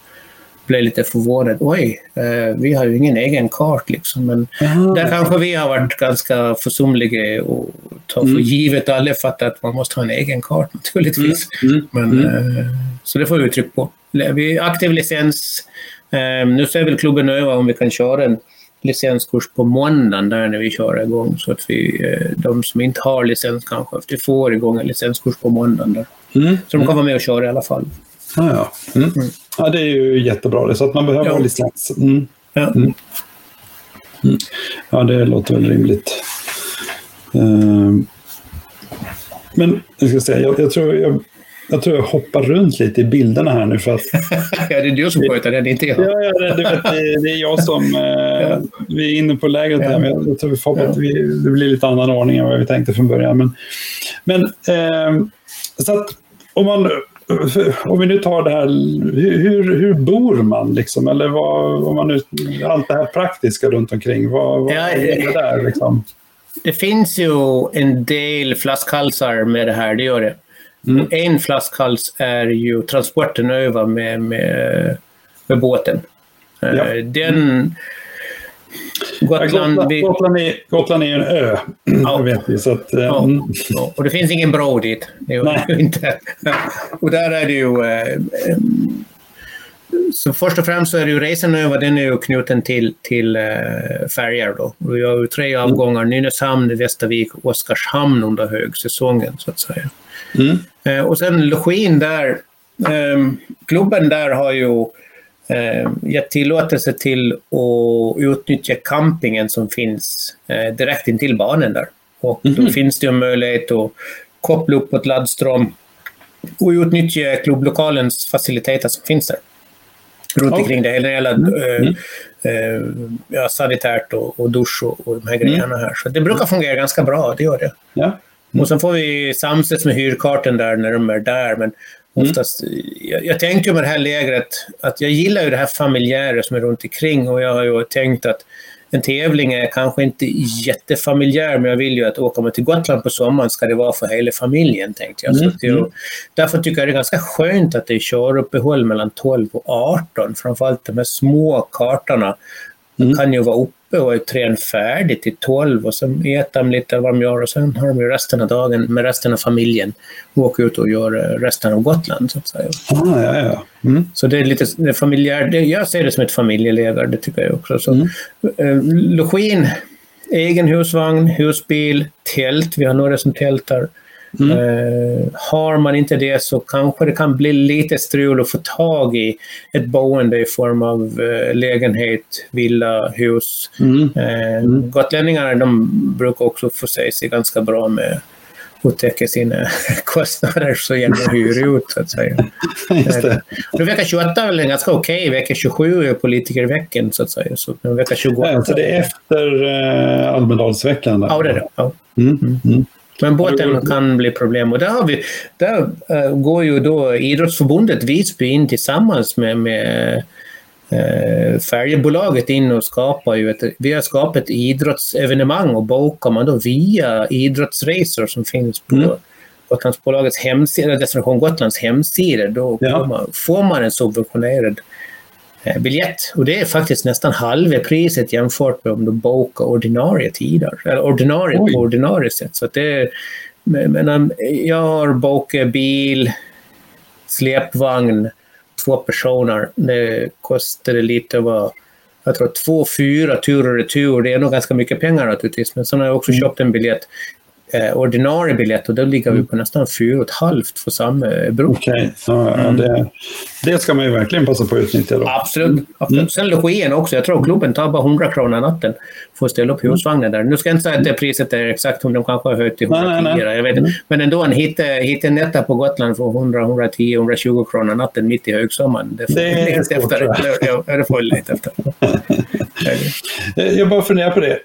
blev lite förvånad. Oj, eh, vi har ju ingen egen kart liksom. Men Aha. där kanske vi har varit ganska försumliga och tar för mm. givet alla fattar att man måste ha en egen kart naturligtvis. Mm. Mm. Men, mm. eh, så det får vi tryck på. Vi aktiv licens. Eh, nu ser väl klubben över om vi kan köra en licenskurs på måndagen där när vi kör igång. Så att vi, de som inte har licens kanske, vi får igång en licenskurs på måndagen där. Mm. Så de kan vara med och köra i alla fall. Ah, ja. Ja, det är ju jättebra. Så att man behöver ja. licens. Mm. Ja. Mm. Mm. ja, det låter väl rimligt. Uh, men jag ska säga, jag, jag, tror jag, jag tror jag hoppar runt lite i bilderna här nu för att... ja, det är du som sköter det, det är inte jag. ja, ja det, vet, det, det är jag som... Eh, vi är inne på lägret här, men jag, tror vi får ja. att vi, det blir lite annan ordning än vad vi tänkte från början. Men, men eh, så att om man om vi nu tar det här, hur, hur bor man liksom? Eller vad, om man nu, allt det här praktiska runt omkring, vad, vad ja, är det där liksom? Det finns ju en del flaskhalsar med det här, det gör det. Mm. En flaskhals är ju transporten över med, med, med båten. Ja. Eh, den Gotland, vi... Gotland, är, Gotland är en ö, ja. vet vi. Så att, ja. Mm. ja. Och det finns ingen bro dit. Det är inte. och där är det ju... Eh, så först och främst så är det ju resan över, den är ju knuten till, till eh, färjor då. Vi har ju tre avgångar, mm. Nynäshamn, Västervik och Oskarshamn under högsäsongen så att säga. Mm. Eh, och sen login där, eh, klubben där har ju eh, gett tillåtelse till att utnyttja campingen som finns eh, direkt intill banan där. Och mm -hmm. då mhm. finns det en möjlighet att koppla upp på ett laddström och utnyttja klubblokalens faciliteter som finns där. runt okay. omkring det hela. hela mm. mm. eh, ja, sanitärt och, och dusch och, och de här grejerna mm. här. Så det brukar fungera ganska bra, det gör det. Ja. Mm. Och sen får vi samsas med hyrkarten där när de är där. Men mm. Oftast, mm. jag, jag tänker med det här lägret att jag gillar ju det här familjära som är runt omkring och jag har ju tänkt att en tävling är kanske inte jättefamiljär, men jag vill ju att åka man till Gotland på sommaren ska det vara för hela familjen, tänkte jag. Mm. Så jag, därför tycker jag det är ganska skönt att det är köruppehåll mellan 12 och 18, framförallt de här små kartorna. Mm. kan ju vara uppe och är trän färdig till 12 och sen äter de lite vad de gör och sen har de ju resten av dagen med resten av familjen och åker ut och gör eh, resten av Gotland. Så att säga. Ah, ja, ja. Mm. Så det är lite det är familjär, det, jag ser det som ett familjeläger, det tycker jag också. Så, mm. eh, login, egen husvagn, husbil, tält, vi har några som tältar. Mm. Uh, har man inte det så kanske det kan bli lite strul att få tag i ett boende i form av uh, lägenhet, villa, hus. Mm. Uh, mm. Gotlänningarna de brukar också få sig ganska bra med att täcka sina kostnader så genom att hyra ut, så att säga. Just det. Och vecka 28 är väl ganska okej. Okay. Vecka 27 är politikerveckan, så att säga. Så vecka 28... Ja, så det är efter eh, Almedalsveckan? Ja, det är det. Ja. Mm. Mm. Men båten kan bli problem och där, har vi, där uh, går ju då Idrottsförbundet Visby in tillsammans med, med uh, färjebolaget in och skapar ju ett, vi har skapat ett idrottsevenemang och bokar man då via idrottsresor som finns på mm. Gotlandsbolagets hemsida, Destination Gotlands hemsida, då ja. får, man, får man en subventionerad Eh, biljett. Och det är faktiskt nästan halva priset jämfört med om du bokar ordinarie tider. Eller ordinarie Oj. på ordinarie sätt. Så det är, men, jag har bokat bil, släpvagn, två personer. Det kostade lite vad jag tror två, fyra tur och retur. Det är nog ganska mycket pengar naturligtvis. Men sen har jag också mm. köpt en biljett eh, ordinarie biljett och då ligger vi mm. på nästan 4,5 för samma bro. Okej, okay. ja, mm. det, det ska man ju verkligen passa på att utnyttja då. Absolut. Absolut. Mm. Sen login också. Jag tror klubben tar bara 100 kronor natten för att ställa upp mm. husvagnen där. Nu ska jag inte säga att det priset är exakt, de kanske har höjt till 110. Nej, nej, nej. Jag vet inte. Men ändå, en hitta på Gotland för 100, 110, 120 kronor natten mitt i högsommaren. Det får det är svårt, efter. Får leta efter. jag bara funderar på det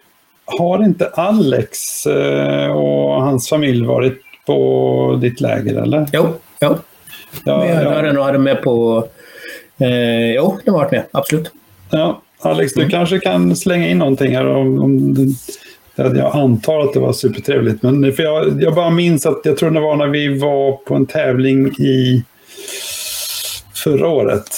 har inte Alex eh, och hans familj varit på ditt läger eller? Jo, jo. Ja, jag ja. hade nog hade med på... Eh, jo, de har varit med, absolut. Ja, Alex, du mm. kanske kan slänga in någonting här om, om jag antar att det var supertrevligt, men för jag, jag bara minns att jag tror det var när vi var på en tävling i förra året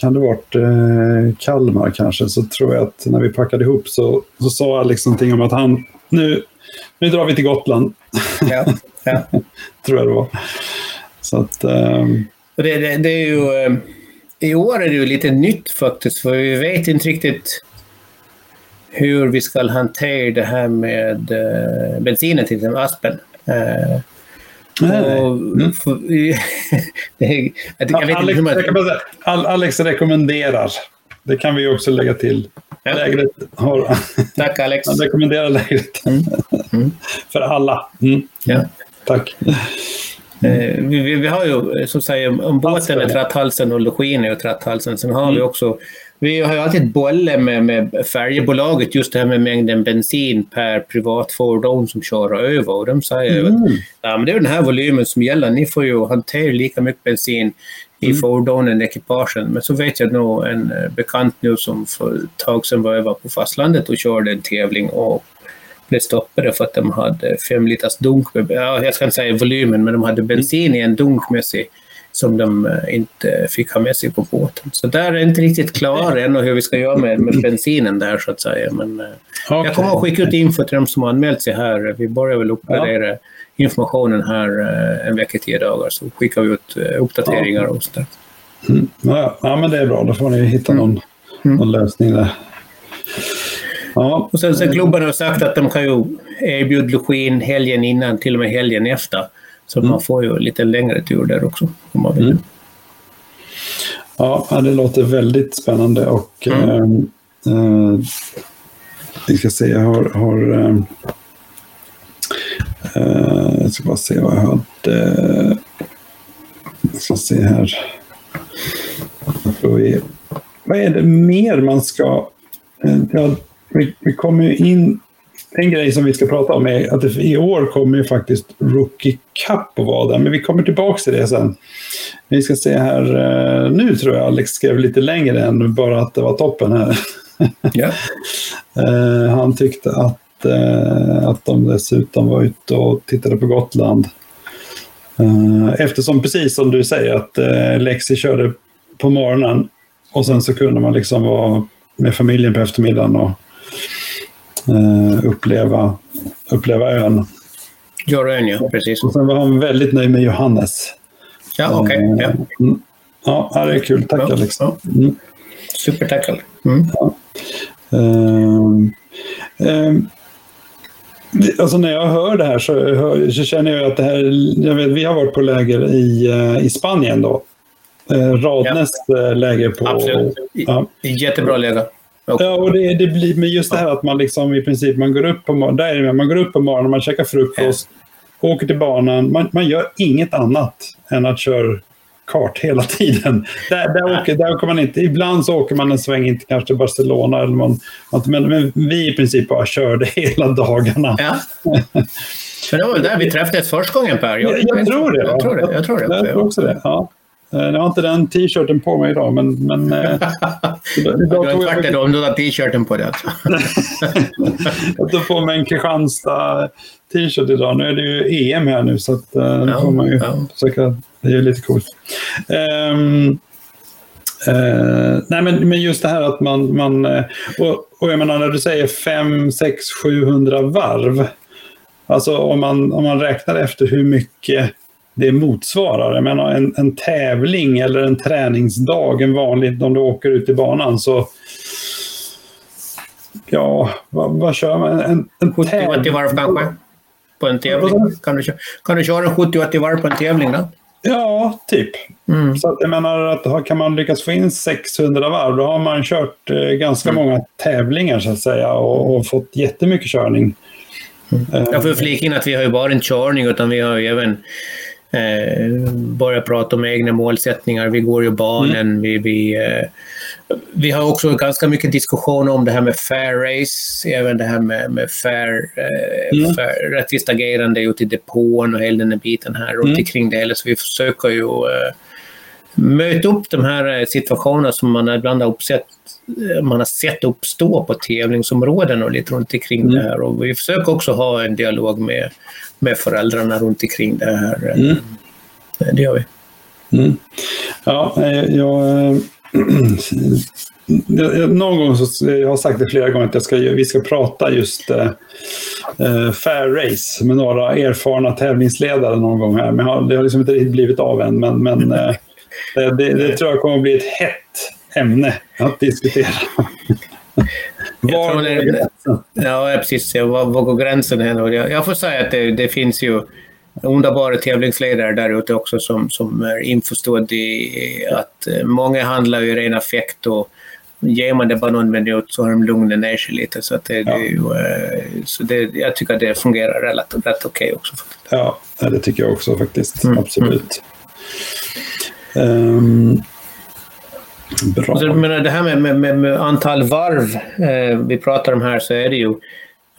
kan det varit eh, Kalmar kanske, så tror jag att när vi packade ihop så, så sa Alex någonting om att han, nu, nu drar vi till Gotland. Ja, ja. tror jag det var. Så att... Eh, det, det, det, är ju... Eh, I år är det ju lite nytt faktiskt, för vi vet inte riktigt hur vi ska hantera det här med eh, bensinen till exempel, aspen. Eh, Mm. Alex, rekommenderar. Det kan vi också lägga till. Ja. Lägret har... Tack Alex. Han rekommenderar lägret. Mm. Mm. För alla. Mm. Ja. Tack. Eh, vi, vi, har ju, så att säga, om båten är tratthalsen och login är tratthalsen. Sen har vi mm. också vi har ju alltid bollat med, med färjebolaget just det här med mängden bensin per privatfordon som kör över. Och de säger mm. att ja, men det är den här volymen som gäller. Ni får ju hantera lika mycket bensin i mm. fordonen, ekipagen. Men så vet jag nog en eh, bekant nu som för ett tag sedan var över på fastlandet och körde en tävling och blev stoppade för att de hade fem liters dunk med, ja, jag ska inte säga volymen, men de hade bensin i en dunk med sig som de eh, inte fick ha med sig på båten. Så där är inte riktigt klar ännu hur vi ska göra med, med bensinen där så att säga. Men okay. Eh, jag kommer att skicka ut info till de som har anmält sig här. Vi börjar väl uppgradera ja. informationen här eh, en vecka, tio dagar, så skickar vi ut uppdateringar och sådär. Mm. Ja, ja, men det är bra. Då får ni hitta någon, mm. mm. någon lösning där. Ja. Och sen, sen klubben har sagt att de kan ju erbjuda login helgen innan, till och med helgen efter. Så mm. man får ju lite längre tur där också om man vill. Mm. Ja, det låter väldigt spännande och mm. äh, vi ska se, jag har, har äh, jag ska bara se vad jag hade. Jag ska se här. Vi vad är det mer man ska... Eh, ja, vi, vi kommer ju in... En grej som vi ska prata om är att i år kommer ju faktiskt Rookie Cup att vara där, men vi kommer tillbaka till det sen. Vi ska se här, eh, nu tror jag Alex skrev lite längre än bara att det var toppen här. Eh, han tyckte att, eh, att de dessutom var ute och tittade på Gotland. Eh, eftersom, precis som du säger, att Lexi körde på morgonen och sen så kunde man liksom vara med familjen på eftermiddagen och uppleva, uppleva ön. Jorön, ja. Precis. Och sen var han väldigt nöjd med Johannes. Ja, okej. Eh, Ja. mm. Ja, det är kul. Tack Ja, Alex. ja. Mm. Supertackle. Mm. Ehm, ehm, det- alltså när jag hör det här så, hör, så känner jag att det här, jag vet, vi har varit på läger i, eh, i Spanien då. Eh, Radnes eh, läger på... Absolut. Ja. Jättebra läge. Och, Ja, och det, det blir med just det här att man liksom i princip man går upp på morgonen, man går upp på morgonen, man käkar frukost, åker till banan, man, man gör inget annat än att köra kart hela tiden. Där, där, åker, där åker man inte, ibland så åker man en sväng in kanske till Barcelona, eller man, men, men vi i princip bara körde hela dagarna. Ja. Men det var väl där vi träffades första gången Per? Jag, jag tror det. Jag tror det. Jag tror det. Jag tror också det. Ja. Eh, Jag har inte den t-shirten på mig idag, men... men eh, idag, Du har då om du har t-shirten på det. Alltså. Jag tog på mig en Kristianstad t-shirt idag. Nu är det ju EM här nu så att uh, nu Ja, får man ju ja. försöka. Det är ju lite coolt. Ehm, eh, nej men, men just det här att man, man eh, och, och jag menar när du säger 5, 6, 700 varv. Alltså om man, om man räknar efter hur mycket det motsvarar. Jag menar en, en tävling eller en träningsdag, en vanlig, om du åker ut i banan så Ja, vad, vad kör man? En, en 70-80 varv kanske? På en tävling? Kan du, kan du köra 70-80 varv på en tävling då? Ja, typ. Mm. Så att jag menar att kan man lyckas få in 600 varv, då har man kört eh, ganska Mm. många tävlingar så att säga och, och fått jättemycket körning. Eh, Jag får flika in att vi har ju bara en körning utan vi har ju även eh, börjat prata om egna målsättningar. Vi går ju banan. Vi, vi, eh, vi har också ganska mycket diskussion om det här med fair race, även det här med, med fair, eh, Mm. fair, rättvist agerande ute i depån och hela den här biten här runt Mm. omkring det hela. Så vi försöker ju eh, möta upp de här eh, situationerna som man ibland har uppsett man har sett uppstå på tävlingsområden och lite runt omkring Mm. det här. Och vi försöker också ha en dialog med, med föräldrarna runt omkring det här. Mm. Eh, Det gör vi. Mm. Ja, eh, jag, eh, jag, någon gång så, jag har sagt det flera gånger att jag ska, vi ska prata just eh, eh, fair race med några erfarna tävlingsledare någon gång här. Men det har liksom inte riktigt blivit av än. Men, men eh, det, det, det tror jag kommer att bli ett hett ämne att diskutera. Var det- gränsen? Ja, precis. Ja, Var, var går gränsen här? Jag, jag får säga att det, det finns ju underbara tävlingsledare där ute också som, som är införstådd i att eh, många handlar i ren affekt och ger man det bara någon minut så har de lugnat ner sig lite. Så, att det, det är ju, eh, så det, jag tycker att det fungerar relativt rätt okej också. Ja, det tycker jag också faktiskt. Mm, Absolut. Ehm, bra. Alltså, så, menar, det här med, med, med, med antal varv eh, vi pratar om här så är det ju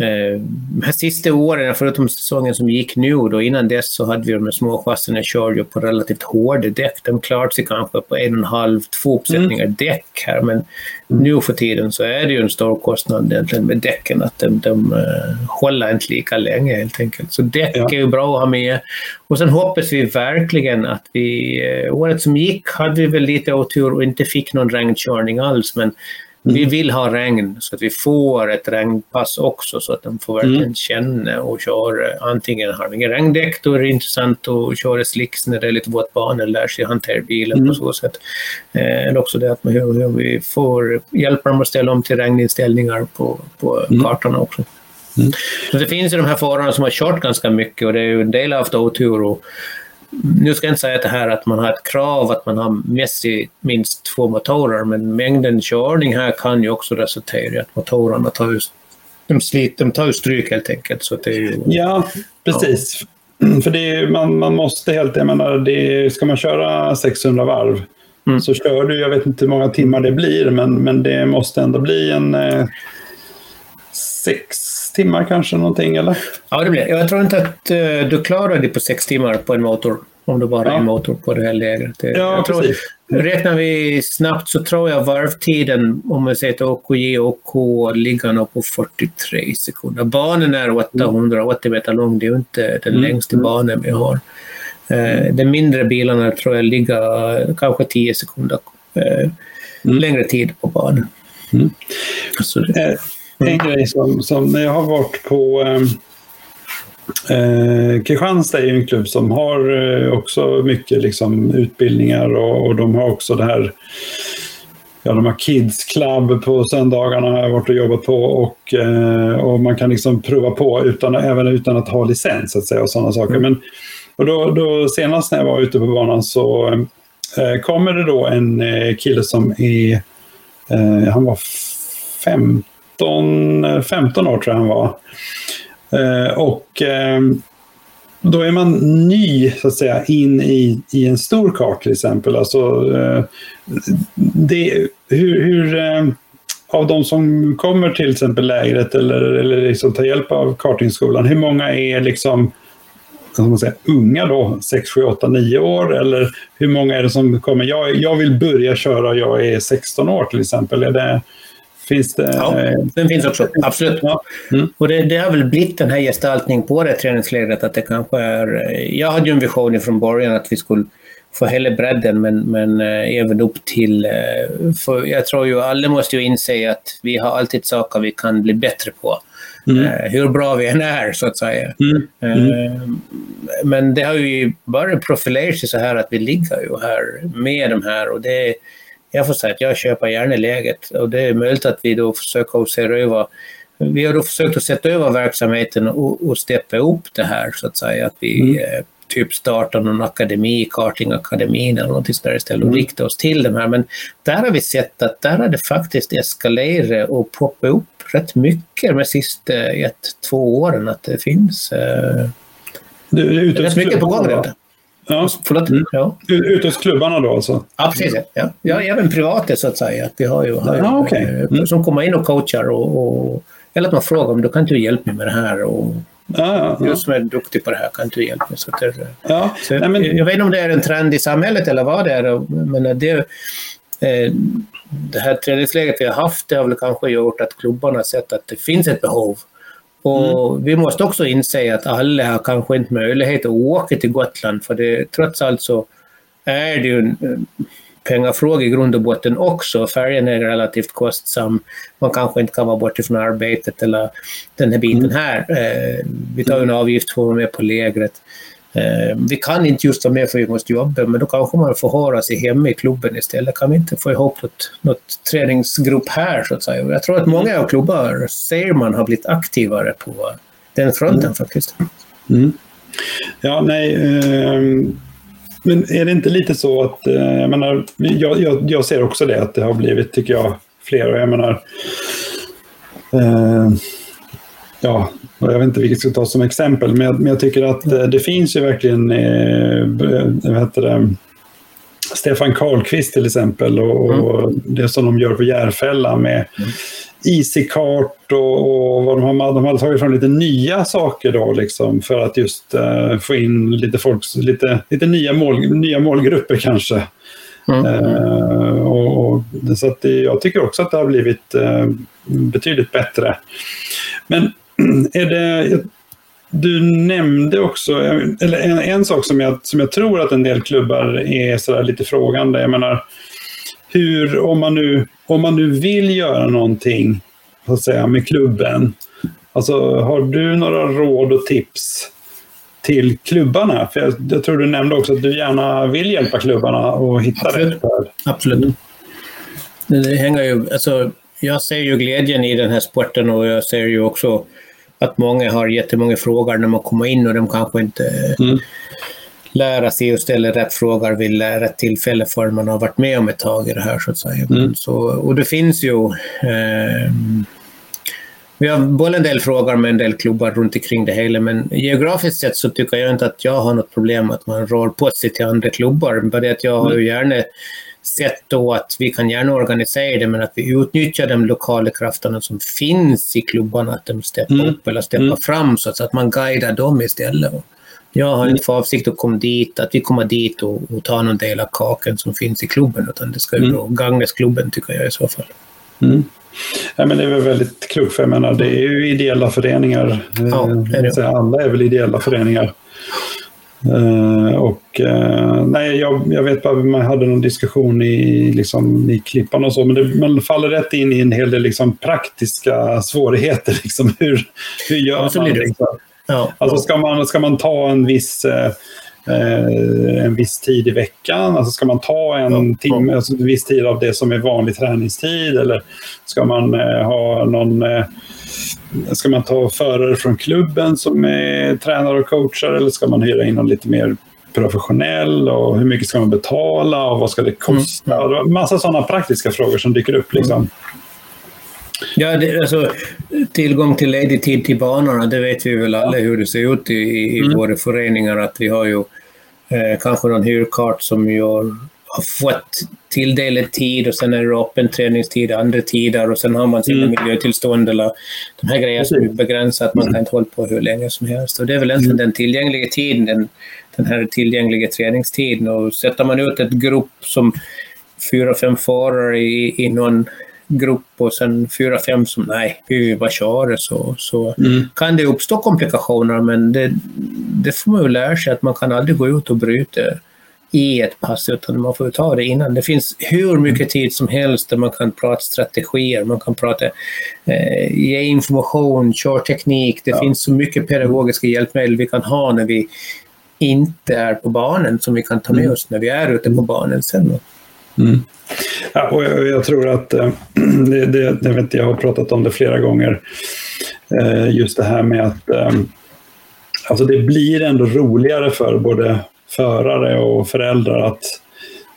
de här sista åren, förutom säsongen som gick nu, då innan dess så hade vi de här små chasserna körde på relativt hårda däck. De klarade sig kanske på en och en halv, två uppsättningar däck här, men nu för tiden så är det ju en stor kostnad egentligen med däcken, att de, de uh, håller inte lika länge helt enkelt. Så däck Ja. är ju bra att ha med. Och sen hoppas vi verkligen att vi, eh, året som gick hade vi väl lite otur och inte fick någon regnkörning alls, men vi vill ha regn så att vi får ett regnpass också så att de får verkligen känna och köra. Antingen har vi ingen regndäck, då är det intressant att köra slicks när det är lite våt bana, lär sig hantera bilen på så sätt. Eh, Eller också det att man, hur, hur vi får hjälpa dem att ställa om till regninställningar på, på kartorna också. Så det finns ju de här förarna som har kört ganska mycket och det är ju en del har haft otur. Och nu ska jag inte säga att det här att man har ett krav att man har mässigt minst två motorer, men mängden körning här kan ju också resultera i att motorerna tar ju, de sliter, de tar ju stryk helt enkelt. Så det är ju, Ja, precis. För det är, man, man måste helt, jag menar, det är, ska man köra 600 varv mm. så kör du, jag vet inte hur många timmar det blir, men, men det måste ändå bli en eh, sex timmar kanske någonting, eller? Ja, det blir Jag tror inte att uh, du klarar det på sex timmar på en motor. Om du bara ja. en motor på det här lägret. Ja, tror, precis. Räknar vi snabbt så tror jag varvtiden, om man säger till OKJ och OK, ligger nog på 43 sekunder. Banan är 880 meter lång, det är ju inte den mm. längsta banan vi har. Eh, de mindre bilarna tror jag ligger kanske 10 sekunder eh, mm. längre tid på banan. Mm. Så en grej som, som när jag har varit på ehm, Eh, Kristianstad är en klubb som har eh, också mycket liksom, utbildningar och, och, de har också det här Ja, de har Kids Club på söndagarna har jag varit och jobbat på och, eh, och man kan liksom prova på utan, även utan att ha licens att säga, och sådana saker. Mm. Men, och då, då, senast när jag var ute på banan så eh, kommer det då en eh, kille som är, eh, han var 15, 15 eh, år tror jag han var. Eh, och eh, då är man ny så att säga in i, i en stor kart till exempel. Alltså, det, hur, hur av de som kommer till exempel lägret eller, eller liksom tar hjälp av kartingskolan, hur många är liksom man säger, unga då, 6, 7, 8, 9 år? Eller hur många är det som kommer, jag, jag vill börja köra, jag är 16 år till exempel. Är det, Finns det... Ja, den finns också. Absolut. Ja. Mm. Och det, det, har väl blivit den här gestaltningen på det träningslägret att det kanske är... Jag hade ju en vision från början att vi skulle få hela bredden men, men äh, även upp till... Äh, för jag tror ju alla måste ju inse att vi har alltid saker vi kan bli bättre på. Mm. Hur bra vi än är, så att säga. Mm. Mm. men det har ju bara profilerat sig så här att vi ligger ju här med de här och det jag får säga att jag köper gärna läget och det är möjligt att vi då försöker se över vi har då försökt att sätta över verksamheten och, och steppa upp det här så att säga. Att vi mm. eh, typ startar någon akademi, kartingakademin eller något sådär istället och mm. rikta oss till de här. Men där har vi sett att där har det faktiskt eskalerat och poppat upp rätt mycket de sista ett, två åren. Att det finns eh, det är rätt mycket på gång där. Ja. Förlåt? Mm. Ja. Ute hos klubbarna då alltså? Ja, precis. Ja. Ja, även privata så att säga. vi har ju, har ja, okay. Eh, mm. som kommer in och coachar och, och, eller att man frågar om du kan inte hjälpa mig med det här och Ja, ja, Du som är duktig på det här, kan du hjälpa mig? Så det, ja, så nej, men... Jag vet inte om det är en trend i samhället eller vad det är, men det, eh, det här träningsläget vi har haft det har väl kanske gjort att klubbarna har sett att det finns ett behov och mm. Vi måste också inse att alla har kanske inte möjlighet att åka till Gotland för det, trots allt så är det ju en pengafråga i grund och botten också. Färjan är relativt kostsam. Man kanske inte kan vara borta från arbetet eller den här biten mm. här. Eh, vi tar en avgift för att vara med på lägret. Eh, vi kan inte just vara med för vi måste jobba, men då kanske man får höra sig hemma i klubben istället. Kan vi inte få ihop något, något träningsgrupp här, så att säga? Jag tror att många av klubbar ser man har blivit aktivare på den fronten mm. faktiskt. Mm. Ja, nej. Eh, men är det inte lite så att, eh, jag menar, jag, jag, jag, ser också det, att det har blivit, tycker jag, fler. Och jag menar, eh, ja, jag vet inte vilket jag ska ta som exempel, men jag, men jag tycker att det, eh, det finns ju verkligen, eh, vad heter det, Stefan Karlqvist till exempel och, mm. och, det som de gör på Järfälla med mm. Easycart och, och vad de har, de har tagit fram lite nya saker då liksom för att just uh, få in lite, folks, lite, lite nya, mål, nya målgrupper kanske. Mm. Uh, och, och, så att det, jag tycker också att det har blivit uh, betydligt bättre. Men är det, du nämnde också, eller en, en, sak som jag, som jag tror att en del klubbar är sådär lite frågande. Jag menar, hur, om man nu, om man nu vill göra någonting så att säga, med klubben, alltså, har du några råd och tips till klubbarna? För jag, jag tror du nämnde också att du gärna vill hjälpa klubbarna att hitta Absolut. rätt. Absolut. Det hänger ju, alltså, jag ser ju glädjen i den här sporten och jag ser ju också att många har jättemånga frågor när man kommer in och de kanske inte mm. lära sig och ställa rätt frågor vid rätt tillfälle för man har varit med om ett tag i det här så att säga. Mm. Så, och det finns ju eh, vi har både en del frågor med en del klubbar runt omkring det hela, men geografiskt sett så tycker jag inte att jag har något problem att man rör på sig till andra klubbar. Bara det att jag har ju mm. gärna sätt då att vi kan gärna organisera det, men att vi utnyttjar de lokala krafterna som finns i klubbarna, att de steppar mm. upp eller steppar mm. fram så att man guidar dem istället. Jag har inte för avsikt att komma dit, att vi kommer dit och, och tar någon del av kakan som finns i klubben, utan det ska ju mm. gagnas klubben tycker jag i så fall. Mm. Ja, men det är väl väldigt klokt, för jag menar, det är ju ideella föreningar. Ja, är det. Alla är väl ideella föreningar. Uh, och uh, nej, jag, jag vet bara man hade någon diskussion i, liksom, i Klippan och så, men det, man faller rätt in i en hel del liksom, praktiska svårigheter. Liksom, hur, hur gör ja, man? Liksom? Ja. Alltså, ska, man, ska man ta en viss uh, en viss tid i veckan? Alltså ska man ta en timme, alltså en viss tid av det som är vanlig träningstid? Eller ska man ha någon Ska man ta förare från klubben som är tränare och coachar eller ska man hyra in någon lite mer professionell och hur mycket ska man betala och vad ska det kosta? Mm. Massa sådana praktiska frågor som dyker upp. Liksom. Ja, det, alltså, tillgång till ledig tid till banorna, det vet vi väl alla hur det ser ut i, i mm. våra föreningar. Att vi har ju eh, kanske någon hyrkart som gör har fått tilldelad tid och sen är det öppen träningstid andra tider och sen har man sina mm. miljötillstånd eller de här grejerna som är begränsat. Man kan inte hålla på hur länge som helst. Och det är väl egentligen mm. den tillgängliga tiden, den, den här tillgängliga träningstiden. Och sätter man ut ett grupp som fyra, fem förare i, i någon grupp och sen fyra, fem som nej, vi bara köra så, så mm. kan det uppstå komplikationer men det, det får man ju lära sig att man kan aldrig gå ut och bryta i ett pass utan man får ta det innan. Det finns hur mycket tid som helst där man kan prata strategier, man kan prata, eh, ge information, körteknik. Det ja. finns så mycket pedagogiska hjälpmedel vi kan ha när vi inte är på banan som vi kan ta med mm. oss när vi är ute på banan sen. Mm. Ja, och jag, jag, tror att, äh, det, det, jag, vet, jag har pratat om det flera gånger, äh, just det här med att äh, alltså det blir ändå roligare för både förare och föräldrar att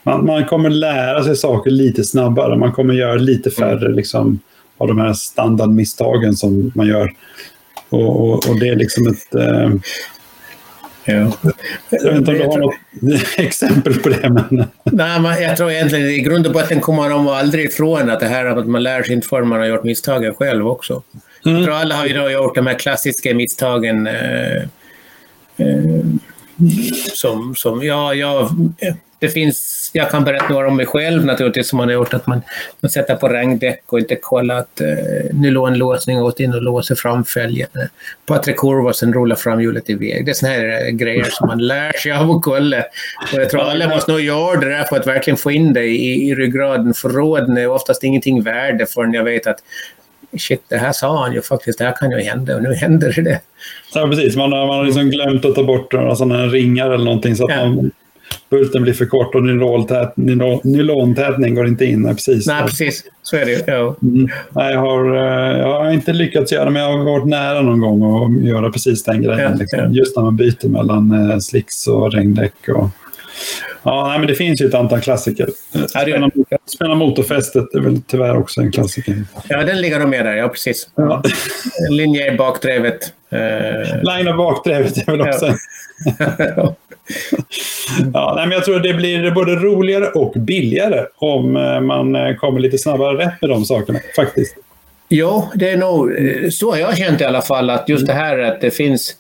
man, man kommer lära sig saker lite snabbare. Man kommer göra lite mm. färre liksom, av de här standardmisstagen som man gör. Och, och, och det är liksom ett... Ja. Jag vet inte om du har något exempel på det. Men... Nej, men jag tror egentligen i grund och botten kommer de aldrig ifrån att det här att man lär sig inte förrän man har gjort misstagen själv också. Mm. Jag tror alla har ju då gjort de här klassiska misstagen. Eh, eh, som, som ja, ja, det finns, jag kan berätta några om mig själv naturligtvis som man har gjort att man, man sätter på regndäck och inte kollar att eh, nylonlåsning och gått in och låser framfälgen. På tre kurvor sen rullar framhjulet iväg. Det är såna här grejer som man lär sig av att kolla. Och jag tror alla måste nog göra det där för att verkligen få in det i, i ryggraden. För råden är oftast ingenting värde förrän jag vet att shit, det här sa han ju faktiskt, det här kan ju hända och nu händer det. Ja, precis. Man har, man har liksom glömt att ta bort några sådana ringar eller någonting så att ja. man, bulten blir för kort och nylontätning går inte in. Nej, precis. Nej, precis. Så är det ju. Ja. Mm. Nej, jag, har, eh, jag har inte lyckats göra det, men jag har varit nära någon gång att göra precis den grejen. Ja, liksom. ja. Just när man byter mellan eh, slicks och regndäck. Och, Ja, nej, men det finns ju ett antal klassiker. Spela, spela motorfästet är väl tyvärr också en klassiker. Ja, den ligger nog med där. Ja, precis. Ja. Linje i bakdrevet. Uh... Line av bakdrevet är väl också ja. ja, nej, men jag tror att det blir både roligare och billigare om eh, man eh, kommer lite snabbare rätt med de sakerna, faktiskt. Jo, det är nog så har jag känt i alla fall att just det här att det finns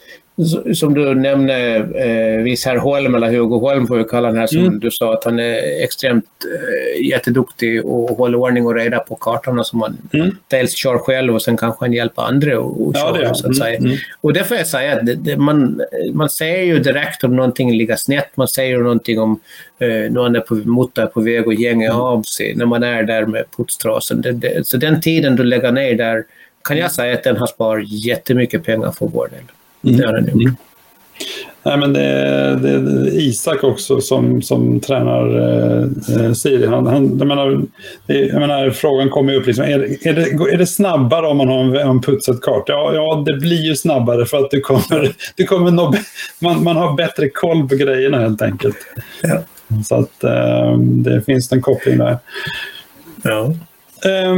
som du nämnde, eh, viss herr Holm, eller Hugo Holm får vi kalla den här, som mm. du sa att han är extremt eh, jätteduktig och håller ordning och reda på kartorna som man mm. dels kör själv och sen kanske han hjälper andra att köra. Ja, så att säga. Mm. mm. Och det får jag säga det, det, man, man ser ju direkt om någonting ligger snett, man ser ju någonting om eh, någon är på, motor på väg att gänga mm. av sig när man är där med putstrasen. Det, det, så den tiden du lägger ner där kan jag säga att den har sparat jättemycket pengar för vår del. Mm. Det har den gjort. Mm. Nej, men det, det, Isak också som, som tränar eh, Siri. Han, han, jag menar, det, jag menar, frågan kommer upp. Liksom, är, är, det, är det snabbare om man har en, en putsad kart? Ja, ja, det blir ju snabbare för att du kommer, du kommer nå, man, man har bättre koll på grejerna helt enkelt. Ja. Så att eh, det finns en koppling där. Ja. Eh,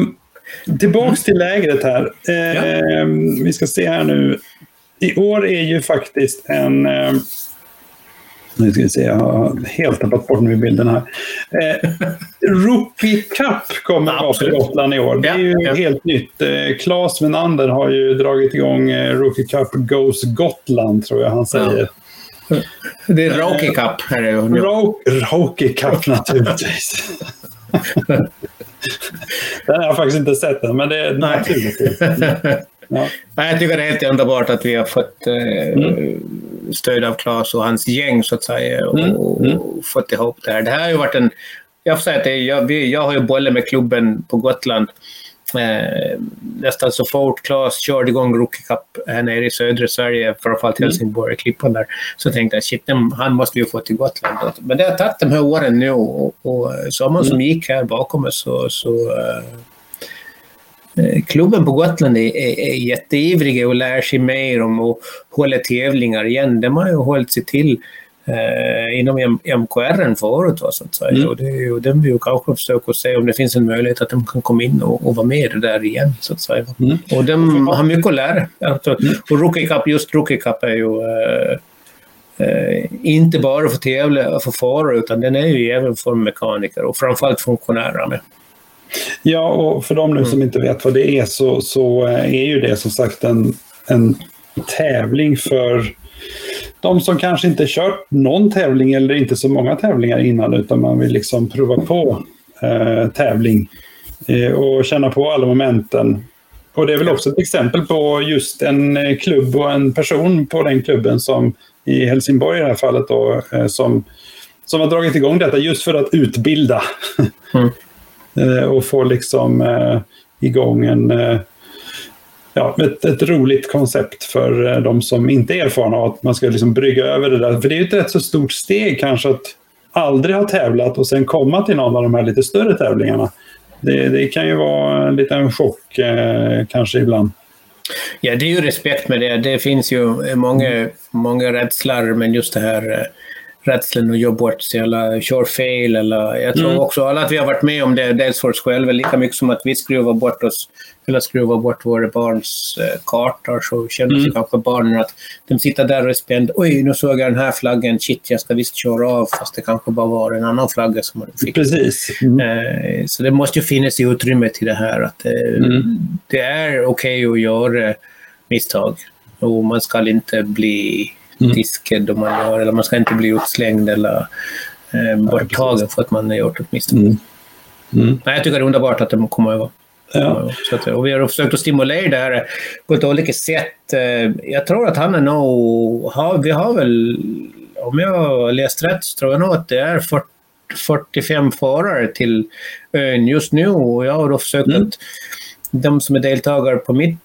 tillbaks till lägret här. Ja. Vi ska se här nu i år är ju faktiskt en... Eh, Nu ska vi se, jag har helt tappat bort nu bilden här. Eh, Rookie Cup kommer att vara på Gotland i år. Det är ju ja, ja. helt nytt. Eh, Claes har ju dragit igång eh, Rookie Cup Goes Gotland, tror jag han säger. Ja. Det är Rocky Cup. Här är det. Ro Rocky Cup naturligtvis. Den har jag faktiskt inte sett än, men det är naturligtvis. Ja. Jag tycker det är helt underbart att vi har fått eh, mm. stöd av Claes och hans gäng så att säga och, mm. Mm. fått ihop det här. Det här har ju varit en... Jag får säga att jag, vi, jag har ju bollat med klubben på Gotland eh, nästan så fort Claes körde igång Rookie Cup här nere i södra Sverige, framförallt mm. Helsingborg, mm. klippan där, så tänkte jag shit, han måste vi ju få till Gotland. Men det har tagit de här åren nu och, och sommaren mm. som gick här bakom oss så, så uh, klubben på Gotland är, är, är jätteivriga och lär sig mer om att hålla tävlingar igen. De har ju hållit sig till eh, inom MKR förut. Va, så att säga. Mm. Och, det, och den vill ju kanske försöka se om det finns en möjlighet att de kan komma in och, och vara med där igen. Så att säga. Mm. Och de har mycket att lära. Alltså, mm. Och Rookie Cup, just Rookie Cup är ju eh, eh, inte bara för tävla för förare utan den är ju även för mekaniker och framförallt funktionärer med. Ja, och för de nu som mm. inte vet vad det är så, så är ju det som sagt en, en tävling för de som kanske inte kört någon tävling eller inte så många tävlingar innan utan man vill liksom prova på eh, tävling eh, och känna på alla momenten. Och det är väl också ett exempel på just en eh, klubb och en person på den klubben som i Helsingborg i det här fallet då, eh, som, som har dragit igång detta just för att utbilda. Mm. Eh, och få liksom eh, igång en eh, ja, ett, ett, roligt koncept för eh, de som inte är erfarna att man ska liksom brygga över det där. För det är ju ett rätt så stort steg kanske att aldrig ha tävlat och sen komma till någon av de här lite större tävlingarna. Det, det kan ju vara en liten chock eh, kanske ibland. Ja, det är ju respekt med det. Det finns ju många, många rädslor, men just det här eh, rädslan att jobba bort sig eller köra fel. Eller, jag tror mm. också alla att vi har varit med om det, dels för oss själva, lika mycket som att vi skruvar bort oss eller skruva bort våra barns eh, kartor så känner sig mm. kanske barnen att de sitter där och är spända. Oj, nu såg jag den här flaggan. Shit, jag ska visst köra av fast det kanske bara var en annan flagga som man fick. Precis. Mm. Eh, så det måste ju finnas utrymme till det här. Att, eh, mm. Det är okej okay att göra misstag och man ska inte bli mm. diskad om man gör, eller man ska inte bli utslängd eller eh, borttagen för att man har gjort ett misstag. Mm. Mm. jag tycker det är underbart att de kommer över. Ja. Att, och vi har försökt att stimulera det här på ett olika sätt. Eh, jag tror att han är nog... vi har väl, om jag har läst rätt, så tror jag nog att det är 40, 45 förare till ön just nu. Och jag har då försökt mm. att de som är deltagare på mitt